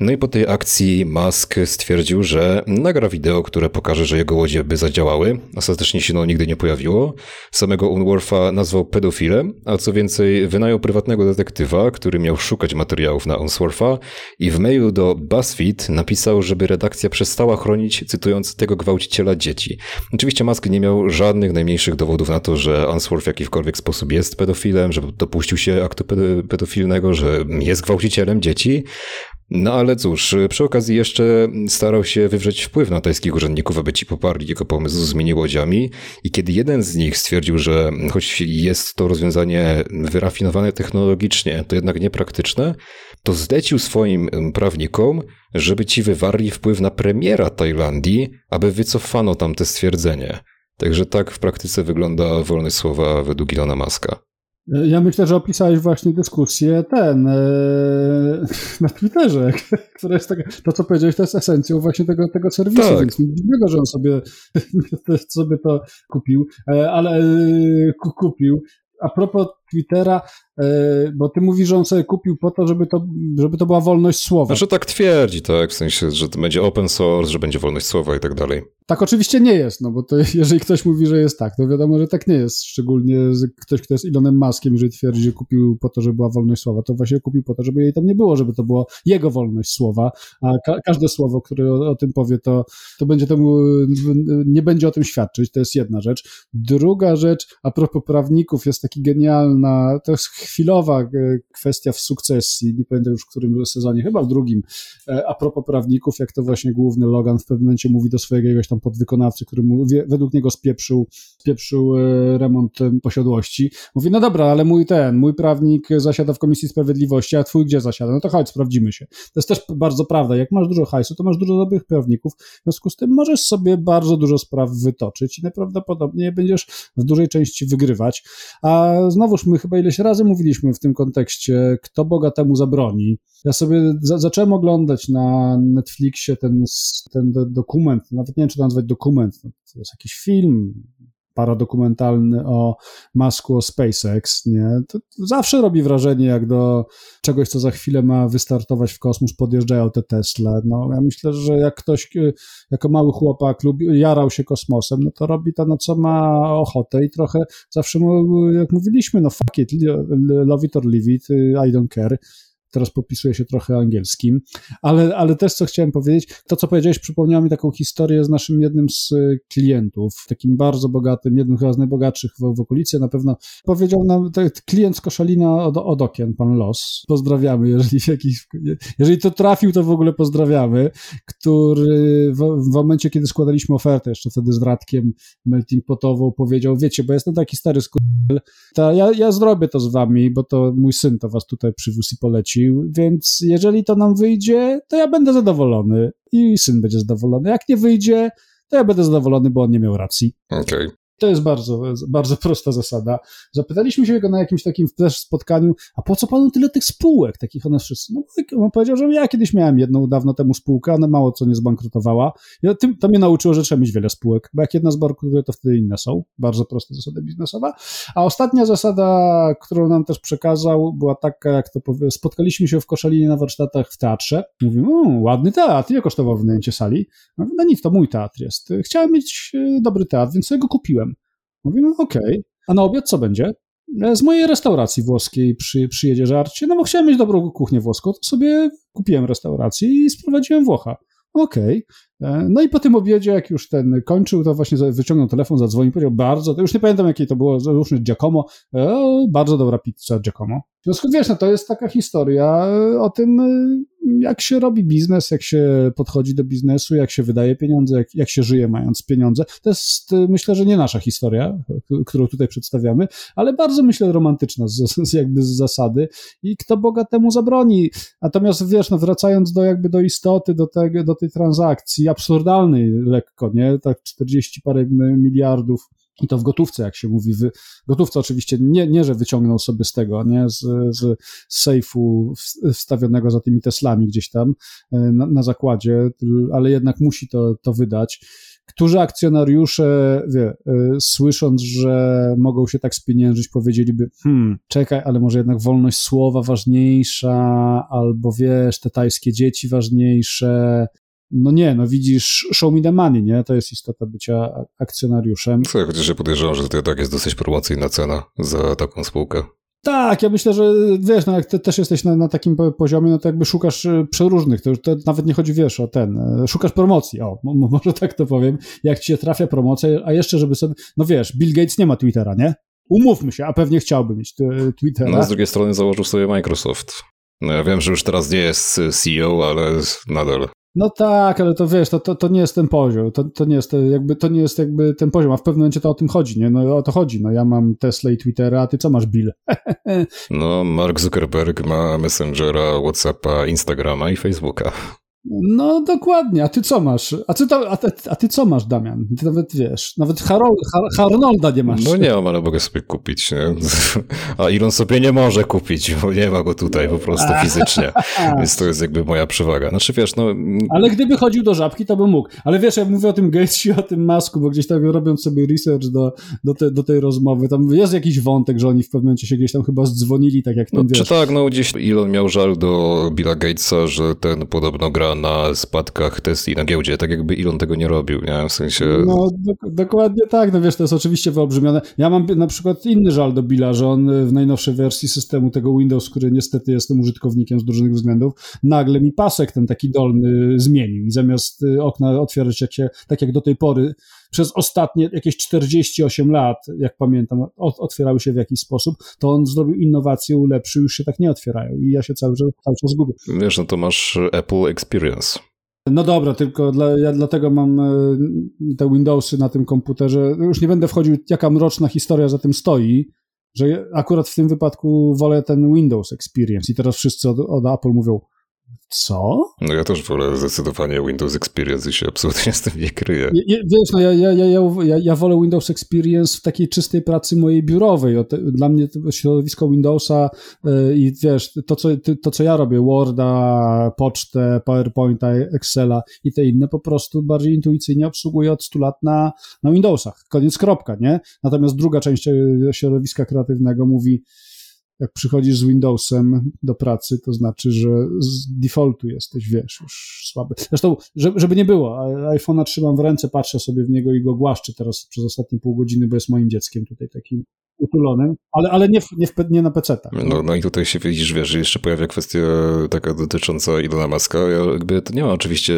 No i po tej akcji Musk stwierdził, że nagra wideo, które pokaże, że jego łodzie by zadziałały. Ostatecznie się no nigdy nie pojawiło. Samego Unwortha nazwał pedofilem, a co więcej wynajął prywatnego detektywa, który miał szukać materiałów na Unswortha i w mailu do BuzzFeed napisał, żeby redakcja przestała chronić, cytując, tego gwałciciela dzieci. Oczywiście Musk nie miał żadnych najmniejszych dowodów na to, że Unsworth w jakikolwiek sposób jest pedofilem, że dopuścił się aktu pedofilnego, że jest gwałcicielem dzieci, no ale cóż, przy okazji jeszcze starał się wywrzeć wpływ na tajskich urzędników, aby ci poparli jego pomysł z mini-łodziami i kiedy jeden z nich stwierdził, że choć jest to rozwiązanie wyrafinowane technologicznie, to jednak niepraktyczne, to zlecił swoim prawnikom, żeby ci wywarli wpływ na premiera Tajlandii, aby wycofano tam te stwierdzenie. Także tak w praktyce wygląda wolność słowa według Ilona Maska. Ja myślę, że opisałeś właśnie dyskusję ten e, na Twitterze, która jest taka, to co powiedziałeś, to jest esencją właśnie tego, tego serwisu, tak. więc nic dziwnego, że on sobie, sobie to kupił, e, ale e, kupił. A propos Twittera, E, bo ty mówisz, że on sobie kupił po to, żeby to, żeby to była wolność słowa. Znaczy tak twierdzi, tak, w sensie, że to będzie open source, że będzie wolność słowa i tak dalej. Tak oczywiście nie jest, no bo to jeżeli ktoś mówi, że jest tak, to wiadomo, że tak nie jest. Szczególnie ktoś, kto jest Elonem Muskiem, jeżeli twierdzi, że kupił po to, żeby była wolność słowa, to właśnie kupił po to, żeby jej tam nie było, żeby to było jego wolność słowa, a ka każde słowo, które o, o, tym powie, to, to będzie temu, nie będzie o tym świadczyć, to jest jedna rzecz. Druga rzecz, a propos prawników, jest taki to jest chwilowa e, kwestia w sukcesji, nie pamiętam już w którym sezonie, chyba w drugim, e, a propos prawników, jak to właśnie główny Logan w pewnym momencie mówi do swojego jakiegoś tam podwykonawcy, który mu według niego spieprzył, spieprzył e, remont posiadłości. Mówi, no dobra, ale mój ten, mój prawnik zasiada w Komisji Sprawiedliwości, a twój gdzie zasiada? No to chodź, sprawdzimy się. To jest też bardzo prawda. Jak masz dużo hajsu, to masz dużo dobrych prawników, w związku z tym możesz sobie bardzo dużo spraw wytoczyć i najprawdopodobniej będziesz w dużej części wygrywać. A znowuż my chyba ileś razy mówiliśmy w tym kontekście, kto Boga temu zabroni. Ja sobie za, zacząłem oglądać na Netflixie ten, ten dokument, nawet nie wiem, czy to nazwać dokument, to jest jakiś film, paradokumentalny o masku o SpaceX, nie? To zawsze robi wrażenie, jak do czegoś, co za chwilę ma wystartować w kosmos, podjeżdżają te Tesla. No, ja myślę, że jak ktoś jako mały chłopak lubi, jarał się kosmosem, no to robi to, na co ma ochotę i trochę zawsze, jak mówiliśmy, no fuck it, love it or leave it, I don't care teraz popisuję się trochę angielskim, ale, ale też co chciałem powiedzieć, to co powiedziałeś przypomniało mi taką historię z naszym jednym z klientów, takim bardzo bogatym, jednym chyba z najbogatszych w, w okolicy, na pewno powiedział nam, klient z Koszalina od, od okien, pan Los, pozdrawiamy, jeżeli jakiś, jeżeli to trafił, to w ogóle pozdrawiamy, który w, w momencie, kiedy składaliśmy ofertę, jeszcze wtedy z Radkiem Melting Potową, powiedział, wiecie, bo jestem taki stary skur... ja, ja zrobię to z wami, bo to mój syn to was tutaj przywiózł i więc jeżeli to nam wyjdzie, to ja będę zadowolony i syn będzie zadowolony. Jak nie wyjdzie, to ja będę zadowolony, bo on nie miał racji. Okej. Okay. To jest bardzo, bardzo prosta zasada. Zapytaliśmy się go na jakimś takim też spotkaniu, a po co panu tyle tych spółek, takich one wszyscy? No, on powiedział, że ja kiedyś miałem jedną dawno temu spółkę, ona mało co nie zbankrutowała. Ja, tym, to mnie nauczyło, że trzeba mieć wiele spółek, bo jak jedna zbankrutuje, to wtedy inne są. Bardzo prosta zasada biznesowa. A ostatnia zasada, którą nam też przekazał, była taka, jak to powie, spotkaliśmy się w Koszalinie na warsztatach w teatrze. Mówimy, ładny teatr, ile kosztował wynajęcie sali? No nic, to mój teatr jest. Chciałem mieć e, dobry teatr, więc sobie go kupiłem. Mówimy, okej. Okay. A na obiad co będzie? E, z mojej restauracji włoskiej przy, przyjedzie żarcie, no bo chciałem mieć dobrą kuchnię włoską, to sobie kupiłem restaurację i sprowadziłem Włocha. Okej. Okay. E, no i po tym obiedzie, jak już ten kończył, to właśnie wyciągnął telefon, zadzwonił, powiedział bardzo, już nie pamiętam jakiej to było, załóżmy Giacomo, e, bardzo dobra pizza Giacomo. W związku wiesz, no to jest taka historia o tym, jak się robi biznes, jak się podchodzi do biznesu, jak się wydaje pieniądze, jak, jak się żyje mając pieniądze. To jest myślę, że nie nasza historia, którą tutaj przedstawiamy, ale bardzo myślę romantyczna z, z jakby z zasady i kto Boga temu zabroni. Natomiast wiesz, no wracając do jakby do istoty, do, tego, do tej transakcji, absurdalnej lekko, nie? Tak 40 parę miliardów i to w gotówce, jak się mówi. W gotówce oczywiście nie, nie że wyciągnął sobie z tego, nie z, z sejfu wstawionego za tymi Teslami gdzieś tam e, na, na zakładzie, ale jednak musi to, to wydać. Którzy akcjonariusze, wie, e, słysząc, że mogą się tak spieniężyć, powiedzieliby, hmm, czekaj, ale może jednak wolność słowa ważniejsza, albo wiesz, te tajskie dzieci ważniejsze, no nie, no widzisz, show me the money, nie? To jest istota bycia akcjonariuszem. Co, chociaż ja podejrzewam, że to tak jest dosyć promocyjna cena za taką spółkę. Tak, ja myślę, że wiesz, no jak ty też jesteś na, na takim poziomie, no to jakby szukasz e, przeróżnych, to to nawet nie chodzi, wiesz, o ten, e, szukasz promocji, o, może tak to powiem, jak ci się trafia promocja, a jeszcze, żeby sobie, no wiesz, Bill Gates nie ma Twittera, nie? Umówmy się, a pewnie chciałby mieć Twittera. No z drugiej strony założył sobie Microsoft. No ja wiem, że już teraz nie jest CEO, ale nadal. No tak, ale to wiesz, to, to, to nie jest ten poziom, to, to, nie jest jakby, to nie jest jakby ten poziom, a w pewnym momencie to o tym chodzi, nie? No o to chodzi, no ja mam Tesla i Twittera, a ty co masz, Bill? no Mark Zuckerberg ma Messengera, Whatsappa, Instagrama i Facebooka. No dokładnie, a ty co masz? A ty, to, a, ty, a ty co masz, Damian? Ty nawet wiesz, nawet Harold, Harnolda nie masz. No nie mam, ale mogę sobie kupić, nie? A Elon sobie nie może kupić, bo nie ma go tutaj po prostu fizycznie, więc to jest jakby moja przewaga. Znaczy wiesz, no... Ale gdyby chodził do Żabki, to by mógł. Ale wiesz, ja mówię o tym Gatesie, o tym Masku, bo gdzieś tam robiąc sobie research do, do, te, do tej rozmowy, tam jest jakiś wątek, że oni w pewnym momencie się gdzieś tam chyba zdzwonili, tak jak ten, no, Czy tak, no gdzieś Elon miał żal do Billa Gatesa, że ten podobno gra na spadkach Tesli na giełdzie, tak jakby Elon tego nie robił, nie? W sensie... No, do, dokładnie tak, no wiesz, to jest oczywiście wyolbrzymione. Ja mam na przykład inny żal do Billa, że on w najnowszej wersji systemu tego Windows, który niestety jestem użytkownikiem z różnych względów, nagle mi pasek ten taki dolny zmienił i zamiast y, okna otwierać się, tak jak do tej pory przez ostatnie jakieś 48 lat, jak pamiętam, otwierały się w jakiś sposób, to on zrobił innowację, ulepszył, już się tak nie otwierają i ja się cały, cały czas gubię. Wiesz, no to masz Apple Experience. No dobra, tylko dla, ja dlatego mam e, te Windowsy na tym komputerze. Już nie będę wchodził, jaka mroczna historia za tym stoi, że akurat w tym wypadku wolę ten Windows Experience i teraz wszyscy od, od Apple mówią, co? No ja też wolę zdecydowanie Windows Experience i się absolutnie z tym nie kryję. wiesz, no ja, ja, ja, ja, ja wolę Windows Experience w takiej czystej pracy mojej biurowej. Dla mnie środowisko Windowsa y, i wiesz, to co, to co ja robię, Worda, pocztę, PowerPointa, Excela i te inne, po prostu bardziej intuicyjnie obsługuję od 100 lat na, na Windowsach. Koniec, kropka, nie? Natomiast druga część e, środowiska kreatywnego mówi, jak przychodzisz z Windowsem do pracy, to znaczy, że z defaultu jesteś, wiesz, już słaby. Zresztą, żeby nie było, iPhone'a trzymam w ręce, patrzę sobie w niego i go głaszczę teraz przez ostatnie pół godziny, bo jest moim dzieckiem tutaj takim utulonym, ale, ale nie, w, nie, w, nie na PC. No, no i tutaj się widzisz, wiesz, jeszcze pojawia kwestia taka dotycząca Ilona Maska. Ja jakby to nie ma oczywiście,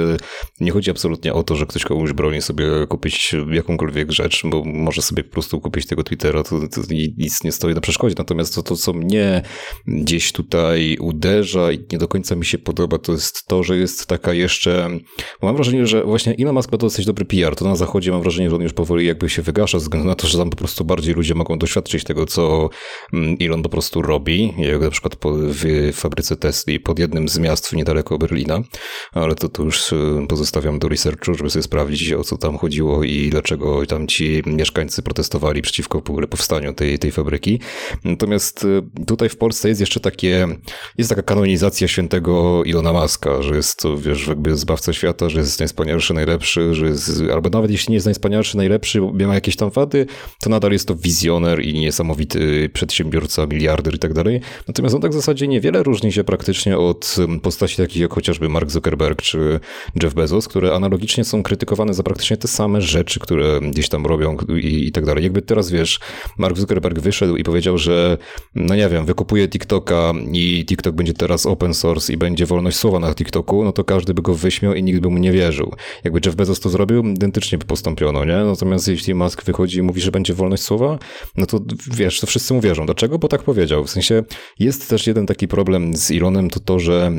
nie chodzi absolutnie o to, że ktoś komuś broni sobie kupić jakąkolwiek rzecz, bo może sobie po prostu kupić tego Twittera, to, to nic nie stoi na przeszkodzie. Natomiast to, to, co mnie gdzieś tutaj uderza i nie do końca mi się podoba, to jest to, że jest taka jeszcze, mam wrażenie, że właśnie Elon Musk ma dosyć dobry PR, to na zachodzie mam wrażenie, że on już powoli jakby się wygasza, ze względu na to, że tam po prostu bardziej ludzie mogą doświadczyć tego, co mm, Elon po prostu robi, jak na przykład w fabryce Tesli pod jednym z miast niedaleko Berlina, ale to, to już y, pozostawiam do researchu, żeby sobie sprawdzić, o co tam chodziło i dlaczego tam ci mieszkańcy protestowali przeciwko w ogóle powstaniu tej, tej fabryki. Natomiast y, tutaj w Polsce jest jeszcze takie, jest taka kanonizacja świętego Ilona Maska, że jest to, wiesz, jakby zbawca świata, że jest najwspanialszy, najlepszy, że jest, albo nawet jeśli nie jest najwspanialszy, najlepszy, bo ma jakieś tam wady, to nadal jest to wizjoner i niesamowity przedsiębiorca, miliarder i tak dalej. Natomiast on tak w zasadzie niewiele różni się praktycznie od postaci takich jak chociażby Mark Zuckerberg czy Jeff Bezos, które analogicznie są krytykowane za praktycznie te same rzeczy, które gdzieś tam robią i, i tak dalej. Jakby teraz wiesz, Mark Zuckerberg wyszedł i powiedział, że no nie wiem, wykupuje TikToka i TikTok będzie teraz open source i będzie wolność słowa na TikToku, no to każdy by go wyśmiał i nikt by mu nie wierzył. Jakby Jeff Bezos to zrobił, identycznie by postąpiono, nie? Natomiast jeśli Musk wychodzi i mówi, że będzie wolność słowa, no to wiesz, to wszyscy mu wierzą. Dlaczego? Bo tak powiedział. W sensie jest też jeden taki problem z Elonem, to to, że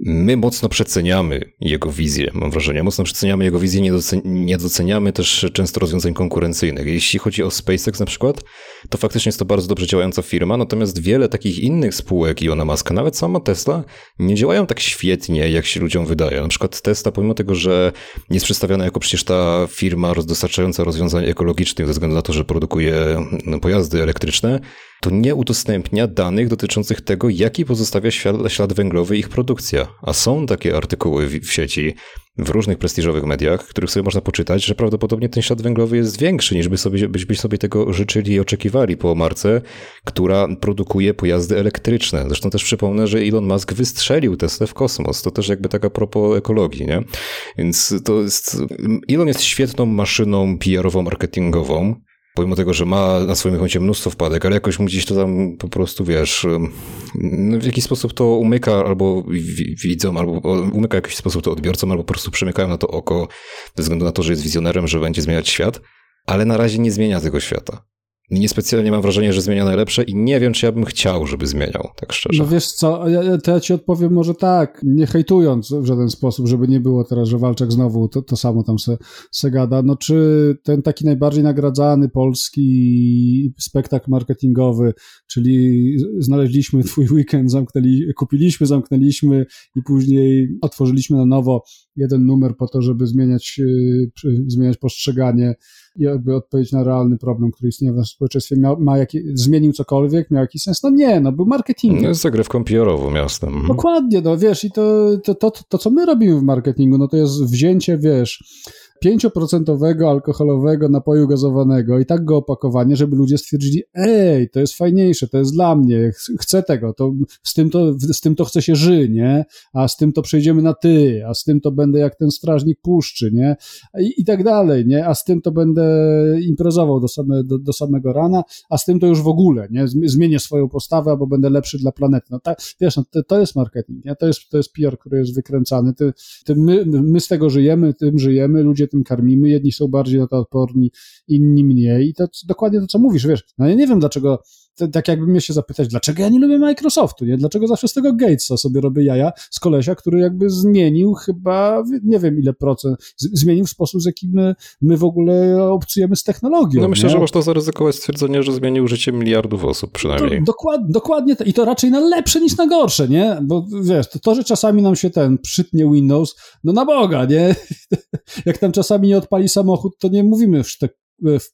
My mocno przeceniamy jego wizję, mam wrażenie. Mocno przeceniamy jego wizję, nie, docen nie doceniamy też często rozwiązań konkurencyjnych. Jeśli chodzi o SpaceX na przykład, to faktycznie jest to bardzo dobrze działająca firma, natomiast wiele takich innych spółek Ilona Muska, nawet sama Tesla, nie działają tak świetnie, jak się ludziom wydaje. Na przykład Tesla, pomimo tego, że jest przedstawiana jako przecież ta firma dostarczająca rozwiązań ekologicznych ze względu na to, że produkuje no, pojazdy elektryczne, to nie udostępnia danych dotyczących tego, jaki pozostawia ślad, ślad węglowy ich produkcja. A są takie artykuły w, w sieci, w różnych prestiżowych mediach, których sobie można poczytać, że prawdopodobnie ten ślad węglowy jest większy, niż by sobie, byśmy sobie tego życzyli i oczekiwali po marce, która produkuje pojazdy elektryczne. Zresztą też przypomnę, że Elon Musk wystrzelił Tesla w kosmos. To też jakby taka propos ekologii, nie? Więc to jest... Elon jest świetną maszyną PR-ową, marketingową, pomimo tego, że ma na swoim koncie mnóstwo wpadek, ale jakoś mu gdzieś to tam po prostu, wiesz, w jakiś sposób to umyka albo widzą, albo umyka w jakiś sposób to odbiorcom, albo po prostu przemykają na to oko, ze względu na to, że jest wizjonerem, że będzie zmieniać świat, ale na razie nie zmienia tego świata. Niespecjalnie mam wrażenie, że zmienia najlepsze i nie wiem, czy ja bym chciał, żeby zmieniał, tak szczerze. No wiesz co, ja, to ja ci odpowiem może tak, nie hejtując w żaden sposób, żeby nie było teraz, że Walczak znowu to, to samo tam se, se gada. No czy ten taki najbardziej nagradzany polski spektakl marketingowy, czyli znaleźliśmy twój weekend, zamknęli, kupiliśmy, zamknęliśmy i później otworzyliśmy na nowo jeden numer po to, żeby zmieniać, yy, zmieniać postrzeganie jakby odpowiedź na realny problem, który istnieje w społeczeństwie, miał, ma jaki, zmienił cokolwiek, miał jakiś sens? No nie, no był marketing. No jest zagrywką PR-ową miastem. Mhm. Dokładnie, no wiesz, i to, to, to, to, co my robimy w marketingu, no to jest wzięcie, wiesz, 5% alkoholowego napoju gazowanego i tak go opakowanie, żeby ludzie stwierdzili, ej, to jest fajniejsze, to jest dla mnie, chcę tego, to z tym to, z tym to chce się ży, nie? A z tym to przejdziemy na ty, a z tym to będę jak ten strażnik puszczy, nie? I, i tak dalej, nie? A z tym to będę imprezował do, same, do, do samego rana, a z tym to już w ogóle, nie? Zmienię swoją postawę, albo będę lepszy dla planety. No tak, wiesz, no, to, to jest marketing, nie? To jest, to jest PR, który jest wykręcany. Ty, ty my, my z tego żyjemy, tym żyjemy, ludzie tym karmimy, jedni są bardziej na to odporni, inni mniej. I to dokładnie to, co mówisz, wiesz, no ja nie wiem dlaczego, tak jakby mnie się zapytać, dlaczego ja nie lubię Microsoftu, nie? Dlaczego zawsze z tego Gatesa sobie robię jaja z kolesia, który jakby zmienił chyba, nie wiem ile procent, zmienił sposób, z jakim my, my w ogóle obcujemy z technologią. No myślę, nie? że można zaryzykować stwierdzenie, że zmienił życie miliardów osób przynajmniej. To, dokład, dokładnie, i to raczej na lepsze niż na gorsze, nie? Bo wiesz, to, to, że czasami nam się ten przytnie Windows, no na Boga, nie? Jak tam czasami nie odpali samochód, to nie mówimy w, te, w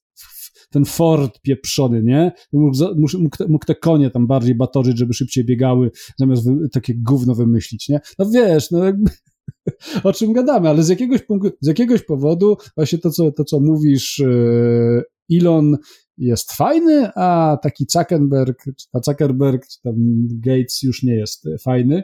ten Ford pieprzony, nie? Mógł, mógł, mógł te konie tam bardziej batorzyć, żeby szybciej biegały, zamiast wy, takie gówno wymyślić, nie? No wiesz, no jakby o czym gadamy, ale z jakiegoś, z jakiegoś powodu właśnie to, co, to, co mówisz, e, Elon jest fajny, a taki Zuckerberg, ta Zuckerberg, tam Gates już nie jest fajny,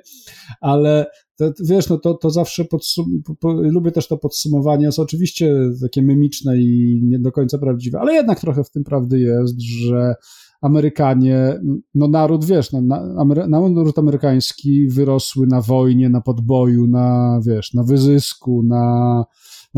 ale to, wiesz, no to, to zawsze podsum- po, po, lubię też to podsumowanie, jest oczywiście takie mimiczne i nie do końca prawdziwe, ale jednak trochę w tym prawdy jest, że Amerykanie, no naród, wiesz, no, na, naród amerykański wyrosły na wojnie, na podboju, na, wiesz, na wyzysku, na,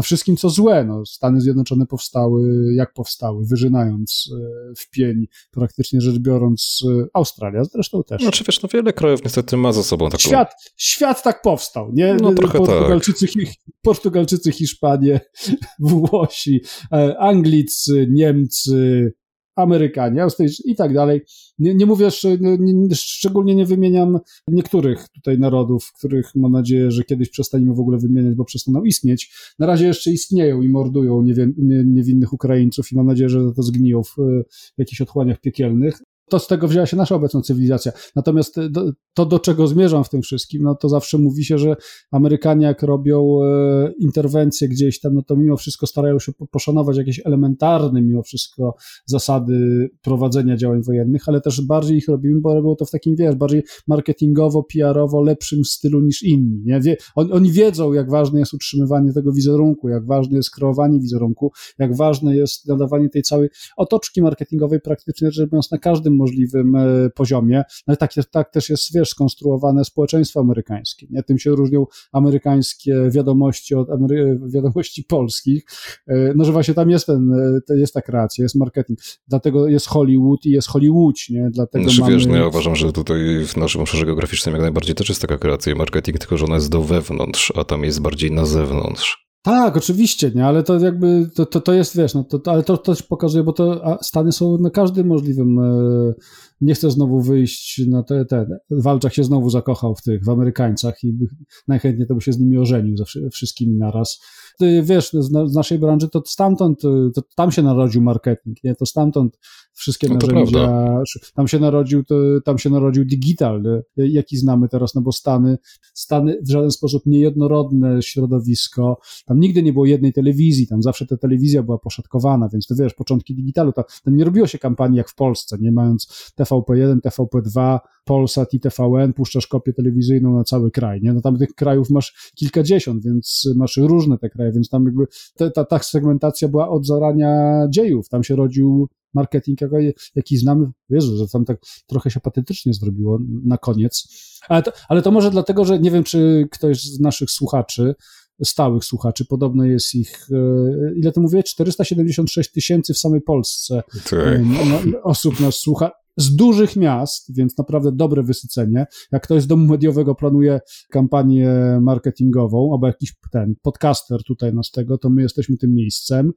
na wszystkim, co złe. No, Stany Zjednoczone powstały, jak powstały, wyżynając e, w pień, praktycznie rzecz biorąc, e, Australia zresztą też. Znaczy wiesz, no wiele krajów niestety ma za sobą taką... Świat, świat tak powstał, nie? No trochę Portugalczycy, tak. Portugalczycy, Hiszpanie, Włosi, e, Anglicy, Niemcy, Amerykanie, Australijczycy i tak dalej. Nie, nie mówię, nie, nie, szczególnie nie wymieniam niektórych tutaj narodów, których mam nadzieję, że kiedyś przestaniemy w ogóle wymieniać, bo przestaną istnieć. Na razie jeszcze istnieją i mordują niewinnych Ukraińców i mam nadzieję, że to zgniją w, w jakichś otchłaniach piekielnych to z tego wzięła się nasza obecna cywilizacja. Natomiast to, do czego zmierzam w tym wszystkim, no to zawsze mówi się, że Amerykanie jak robią e, interwencje gdzieś tam, no to mimo wszystko starają się poszanować jakieś elementarne mimo wszystko zasady prowadzenia działań wojennych, ale też bardziej ich robimy, bo robią to w takim, wiesz, bardziej marketingowo, PR-owo lepszym stylu niż inni. Nie? Wie, on, oni wiedzą, jak ważne jest utrzymywanie tego wizerunku, jak ważne jest kreowanie wizerunku, jak ważne jest nadawanie tej całej otoczki marketingowej praktycznie rzecz biorąc na każdym możliwym e, poziomie. No tak, tak też jest, wiesz, skonstruowane społeczeństwo amerykańskie. Nie? Tym się różnią amerykańskie wiadomości od Amery wiadomości polskich. E, no, że właśnie tam jest ten, e, jest ta kreacja, jest marketing. Dlatego jest Hollywood i jest Hollywood, nie? Dlatego znaczy, mamy... wiesz, no ja uważam, że tutaj w naszym obszarze geograficznym jak najbardziej też jest taka kreacja i marketing, tylko że ona jest do wewnątrz, a tam jest bardziej na zewnątrz. Tak, oczywiście, nie, ale to jakby, to, to, to jest, wiesz, no to, ale to, to pokazuje, bo to Stany są na każdym możliwym, e, nie chcę znowu wyjść na te, te, Walczak się znowu zakochał w tych, w Amerykańcach i najchętniej to by się z nimi ożenił ze wszystkimi naraz. Ty, wiesz, z, naszej branży to stamtąd, to tam się narodził marketing, nie, to stamtąd wszystkie no narzędzia, prawda. tam się narodził, to, tam się narodził digital, jaki znamy teraz, no bo Stany, Stany w żaden sposób niejednorodne środowisko, tam nigdy nie było jednej telewizji, tam zawsze ta telewizja była poszatkowana, więc to wiesz, początki digitalu, to, tam nie robiło się kampanii jak w Polsce, nie mając TVP1, TVP2, Polsat i TVN, puszczasz kopię telewizyjną na cały kraj, nie? No tam tych krajów masz kilkadziesiąt, więc masz różne te kraje, więc tam jakby ta, ta, ta segmentacja była od zarania dziejów, tam się rodził marketing, jaki znamy. Jezu, że tam tak trochę się patetycznie zrobiło na koniec. Ale to, ale to może dlatego, że nie wiem, czy ktoś z naszych słuchaczy, stałych słuchaczy, podobno jest ich, e, ile to mówię, 476 tysięcy w samej Polsce tak. osób nas słucha z dużych miast, więc naprawdę dobre wysycenie. Jak ktoś z domu mediowego planuje kampanię marketingową, albo jakiś ten podcaster tutaj nas tego, to my jesteśmy tym miejscem.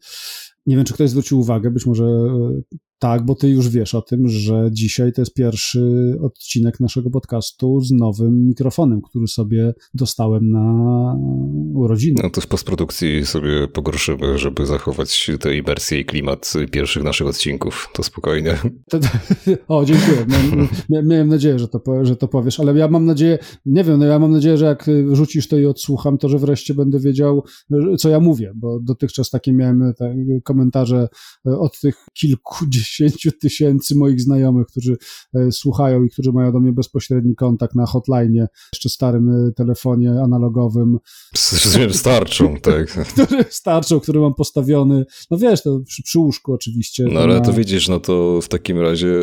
Nie wiem, czy ktoś zwrócił uwagę, być może e, tak, bo ty już wiesz o tym, że dzisiaj to jest pierwszy odcinek naszego podcastu z nowym mikrofonem, który sobie dostałem na urodziny. No to w postprodukcji sobie pogorszymy, żeby zachować tę imersję i klimat pierwszych naszych odcinków. To spokojnie. O, dziękuję. Miałem, miałem nadzieję, że to, że to powiesz, ale ja mam nadzieję, nie wiem, no ja mam nadzieję, że jak rzucisz to i odsłucham, to że wreszcie będę wiedział, co ja mówię, bo dotychczas takie miałem te komentarze od tych kilkudziesięciu 10 tysięcy moich znajomych, którzy e, słuchają i którzy mają do mnie bezpośredni kontakt na hotline, jeszcze starym e, telefonie analogowym. Starczą, tak. Który starczą, który mam postawiony, no wiesz, to przy, przy łóżku oczywiście. No ale na... to widzisz, no to w takim razie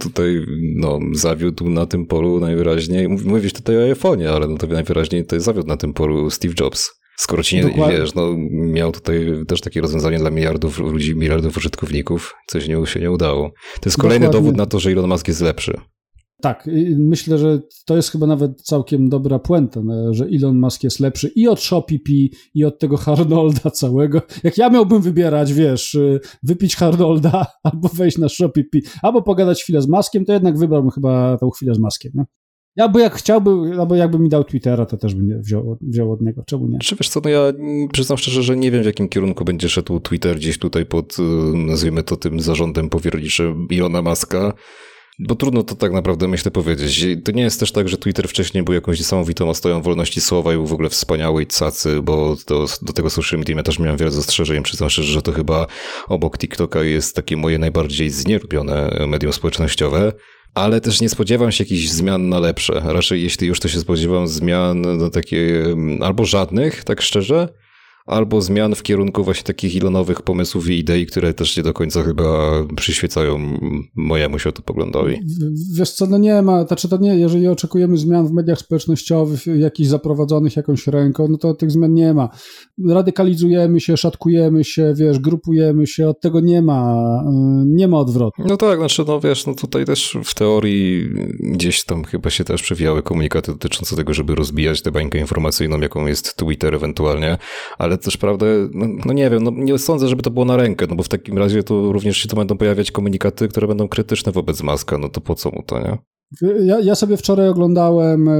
tutaj no, zawiódł na tym polu najwyraźniej, mówisz tutaj o iPhone'ie, ale no to najwyraźniej to zawiódł na tym polu Steve Jobs. Skoro ci nie, Dokładnie. wiesz, no, miał tutaj też takie rozwiązanie dla miliardów ludzi, miliardów użytkowników, coś nie, się nie udało. To jest kolejny Dokładnie. dowód na to, że Elon Musk jest lepszy. Tak, myślę, że to jest chyba nawet całkiem dobra puenta, no, że Elon Musk jest lepszy i od Shopee i od tego Harnolda całego. Jak ja miałbym wybierać, wiesz, y, wypić Harnolda albo wejść na Shopee, albo pogadać chwilę z Maskiem, to jednak wybrałbym chyba tą chwilę z Maskiem. Nie? Ja by jak chciałby, albo jakby mi dał Twittera, to też bym wziął, wziął od niego. Czemu nie? Czy wiesz co, no ja przyznam szczerze, że nie wiem w jakim kierunku będzie szedł Twitter gdzieś tutaj pod, y, nazwijmy to tym zarządem powierniczym Ilona Maska. Bo trudno to tak naprawdę, myślę, powiedzieć. To nie jest też tak, że Twitter wcześniej był jakąś niesamowitą ostoją wolności słowa i był w ogóle wspaniały i cacy, bo do, do tego social media też miałem wiele zastrzeżeń. Przyznam szczerze, że to chyba obok TikToka jest takie moje najbardziej znielubione medium społecznościowe ale też nie spodziewam się jakichś zmian na lepsze. Raczej jeśli już to się spodziewam zmian no takie mm, albo żadnych, tak szczerze, albo zmian w kierunku właśnie takich ilonowych pomysłów i idei, które też nie do końca chyba przyświecają mojemu światopoglądowi. Wiesz co, no nie ma, znaczy to nie, jeżeli oczekujemy zmian w mediach społecznościowych, jakichś zaprowadzonych jakąś ręką, no to tych zmian nie ma. Radykalizujemy się, szatkujemy się, wiesz, grupujemy się, od tego nie ma, y, nie ma odwrotu. No tak, znaczy no wiesz, no tutaj też w teorii gdzieś tam chyba się też przewijały komunikaty dotyczące tego, żeby rozbijać tę bańkę informacyjną, jaką jest Twitter ewentualnie, ale ale też prawda, no, no, nie wiem, no nie sądzę, żeby to było na rękę, no bo w takim razie to również się tu będą pojawiać komunikaty, które będą krytyczne wobec Maska, no to po co mu to, nie? Ja, ja sobie wczoraj oglądałem e,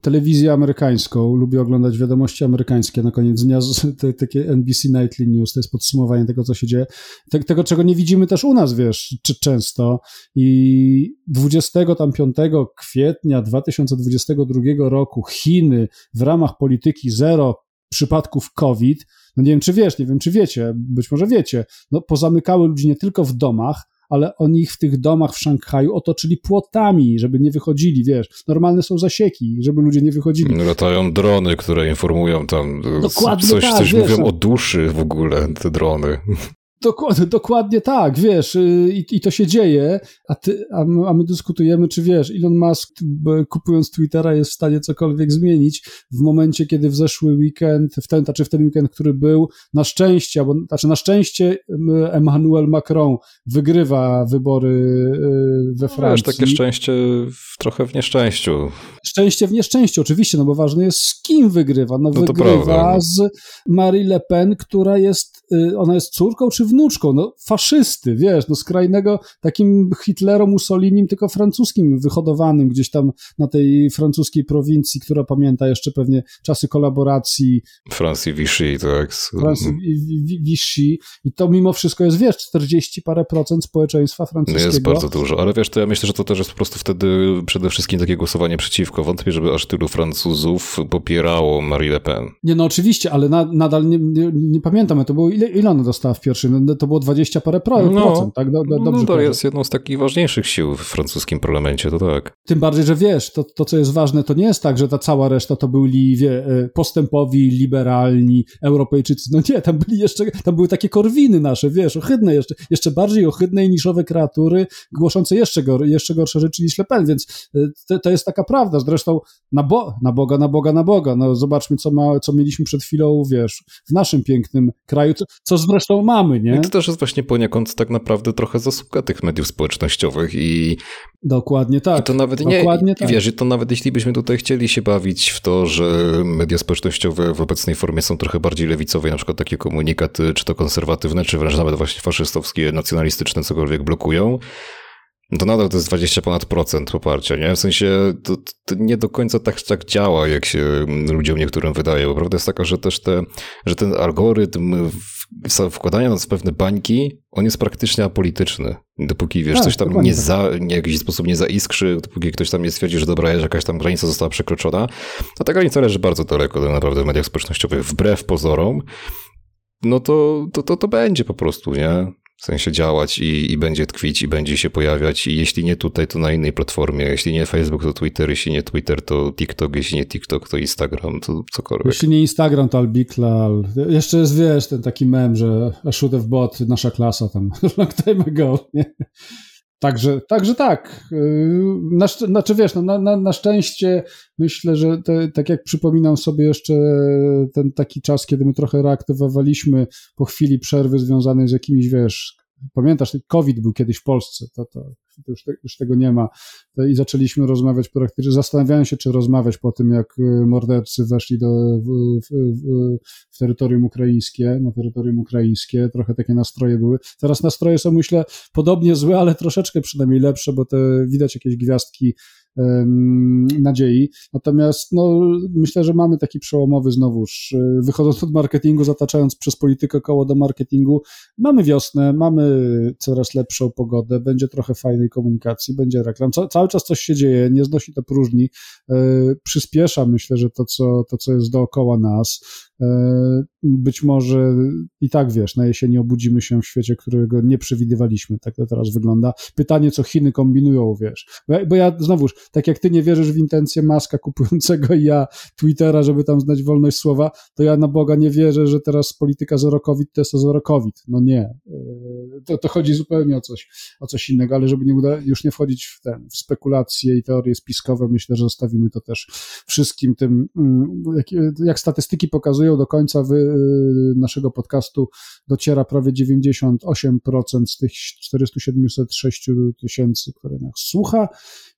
telewizję amerykańską, lubię oglądać wiadomości amerykańskie na koniec dnia, te, takie NBC Nightly News, to jest podsumowanie tego, co się dzieje, te, tego, czego nie widzimy też u nas, wiesz, czy często. I 25 kwietnia 2022 roku Chiny w ramach polityki zero przypadków COVID, no nie wiem czy wiesz, nie wiem czy wiecie, być może wiecie, no pozamykały ludzi nie tylko w domach, ale oni ich w tych domach w Szanghaju otoczyli płotami, żeby nie wychodzili, wiesz. Normalne są zasieki, żeby ludzie nie wychodzili. Latają drony, które informują tam Dokładnie coś, tak, coś wiesz, mówią no. o duszy w ogóle, te drony. Dokładnie, dokładnie tak, wiesz, y, i, i to się dzieje, a, ty, a, my, a my dyskutujemy, czy wiesz, Elon Musk kupując Twittera jest w stanie cokolwiek zmienić w momencie, kiedy w zeszły weekend, w ten, czy w ten weekend, który był, na szczęście, bo, znaczy na szczęście Emmanuel Macron wygrywa wybory y, we Francji. No, wiesz, takie szczęście w, trochę w nieszczęściu. Szczęście w nieszczęściu, oczywiście, no bo ważne jest z kim wygrywa. No, no wygrywa z Marie Le Pen, która jest, y, ona jest córką czy wnuczką, no faszysty, wiesz, no skrajnego takim Hitlerem, Mussolinim, tylko francuskim, wyhodowanym gdzieś tam na tej francuskiej prowincji, która pamięta jeszcze pewnie czasy kolaboracji. Francji Vichy, tak. Francji Vichy i to mimo wszystko jest, wiesz, 40 parę procent społeczeństwa francuskiego. Jest bardzo dużo, ale wiesz, to ja myślę, że to też jest po prostu wtedy przede wszystkim takie głosowanie przeciwko. Wątpię, żeby aż tylu Francuzów popierało Marie Le Pen. Nie, no oczywiście, ale na, nadal nie, nie, nie pamiętam, to było ile, ile ona dostała w pierwszym no, to było 20 parę pro, no, procent, tak? Do, do, dobrze no to jest jedną z takich ważniejszych sił w francuskim parlamencie, to tak. Tym bardziej, że wiesz, to, to co jest ważne, to nie jest tak, że ta cała reszta to byli wie, e, postępowi, liberalni, Europejczycy. No nie, tam byli jeszcze, tam były takie korwiny nasze, wiesz, ohydne jeszcze, jeszcze bardziej ohydne i niszowe kreatury, głoszące jeszcze, gor, jeszcze gorsze rzeczy niż Le Pen, więc e, to, to jest taka prawda. Zresztą na, bo, na Boga, na Boga, na Boga. No zobaczmy, co, ma, co mieliśmy przed chwilą, wiesz, w naszym pięknym kraju, co, co zresztą mamy, nie? I to też jest właśnie poniekąd tak naprawdę trochę zasługa tych mediów społecznościowych i... Dokładnie tak. I to nawet Dokładnie nie, tak. wiesz, to nawet jeśli byśmy tutaj chcieli się bawić w to, że media społecznościowe w obecnej formie są trochę bardziej lewicowe, na przykład takie komunikaty, czy to konserwatywne, czy wręcz nawet właśnie faszystowskie, nacjonalistyczne, cokolwiek blokują, no to nadal to jest 20 ponad procent poparcia, nie? W sensie to, to, nie do końca tak, tak działa, jak się ludziom niektórym wydaje, bo prawda jest taka, że też te, że ten algorytm wkładania nas w pewne bańki, on jest praktycznie apolityczny. Dopóki, wiesz, tak, coś tam nie tak. za, nie, w jakiś sposób nie zaiskrzy, dopóki ktoś tam nie stwierdzi, że dobra, że jakaś tam granica została przekroczona, to ta granica leży bardzo daleko tak naprawdę w mediach społecznościowych, wbrew pozorom, no to, to, to, to będzie po prostu, nie? W sensie działać i, i będzie tkwić i będzie się pojawiać i jeśli nie tutaj, to na innej platformie, jeśli nie Facebook, to Twitter, jeśli nie Twitter, to TikTok, jeśli nie TikTok, to Instagram, to cokolwiek. Jeśli nie Instagram, to Albikla. Jeszcze jest, wiesz, ten taki mem, że I should have bought nasza klasa tam long time ago, nie? Także, także tak. Yy, na, znaczy wiesz, no, na, na, na szczęście myślę, że te, tak jak przypominam sobie jeszcze ten taki czas, kiedy my trochę reaktywowaliśmy po chwili przerwy związanej z jakimiś, wiesz, pamiętasz, COVID był kiedyś w Polsce, to, to, to już, te, już, tego nie ma. I zaczęliśmy rozmawiać praktycznie, zastanawiałem się, czy rozmawiać po tym, jak y, mordercy weszli do, w, w, w, w, terytorium ukraińskie, na terytorium ukraińskie. Trochę takie nastroje były. Teraz nastroje są, myślę, podobnie złe, ale troszeczkę przynajmniej lepsze, bo te widać jakieś gwiazdki nadziei. Natomiast no, myślę, że mamy taki przełomowy znowuż, y, wychodząc od marketingu, zataczając przez politykę koło do marketingu, mamy wiosnę, mamy coraz lepszą pogodę, będzie trochę fajnej komunikacji, będzie reklam. Ca cały czas coś się dzieje, nie znosi to próżni, y, przyspiesza myślę, że to co, to, co jest dookoła nas. Y, być może i tak wiesz, na jesieni obudzimy się w świecie, którego nie przewidywaliśmy. Tak to teraz wygląda. Pytanie, co Chiny kombinują, wiesz. Bo ja, bo ja znowuż, tak jak ty nie wierzysz w intencje Maska kupującego i ja Twittera, żeby tam znać wolność słowa, to ja na Boga nie wierzę, że teraz polityka zero COVID to jest zero COVID. No nie. Yy, to, to chodzi zupełnie o coś, o coś innego, ale żeby nie uda, już nie wchodzić w, ten, w spekulacje i teorie spiskowe, myślę, że zostawimy to też wszystkim tym, mm, jak, jak statystyki pokazują, do końca wy, yy, naszego podcastu dociera prawie 98% z tych 406 tysięcy, które nas słucha,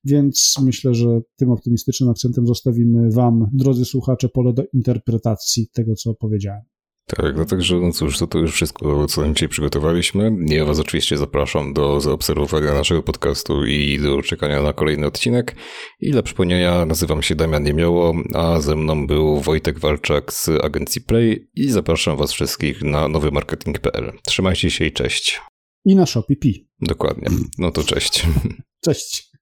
więc myślę, że tym optymistycznym akcentem zostawimy Wam, drodzy słuchacze, pole do interpretacji tego, co powiedziałem. Tak, no także no cóż, to, to już wszystko, co dzisiaj przygotowaliśmy. Ja Was oczywiście zapraszam do zaobserwowania naszego podcastu i do czekania na kolejny odcinek. I dla przypomnienia, nazywam się Damian Niemioło, a ze mną był Wojtek Walczak z agencji Play i zapraszam Was wszystkich na nowymarketing.pl. Trzymajcie się i cześć. I na Shopee Dokładnie. No to cześć. Cześć.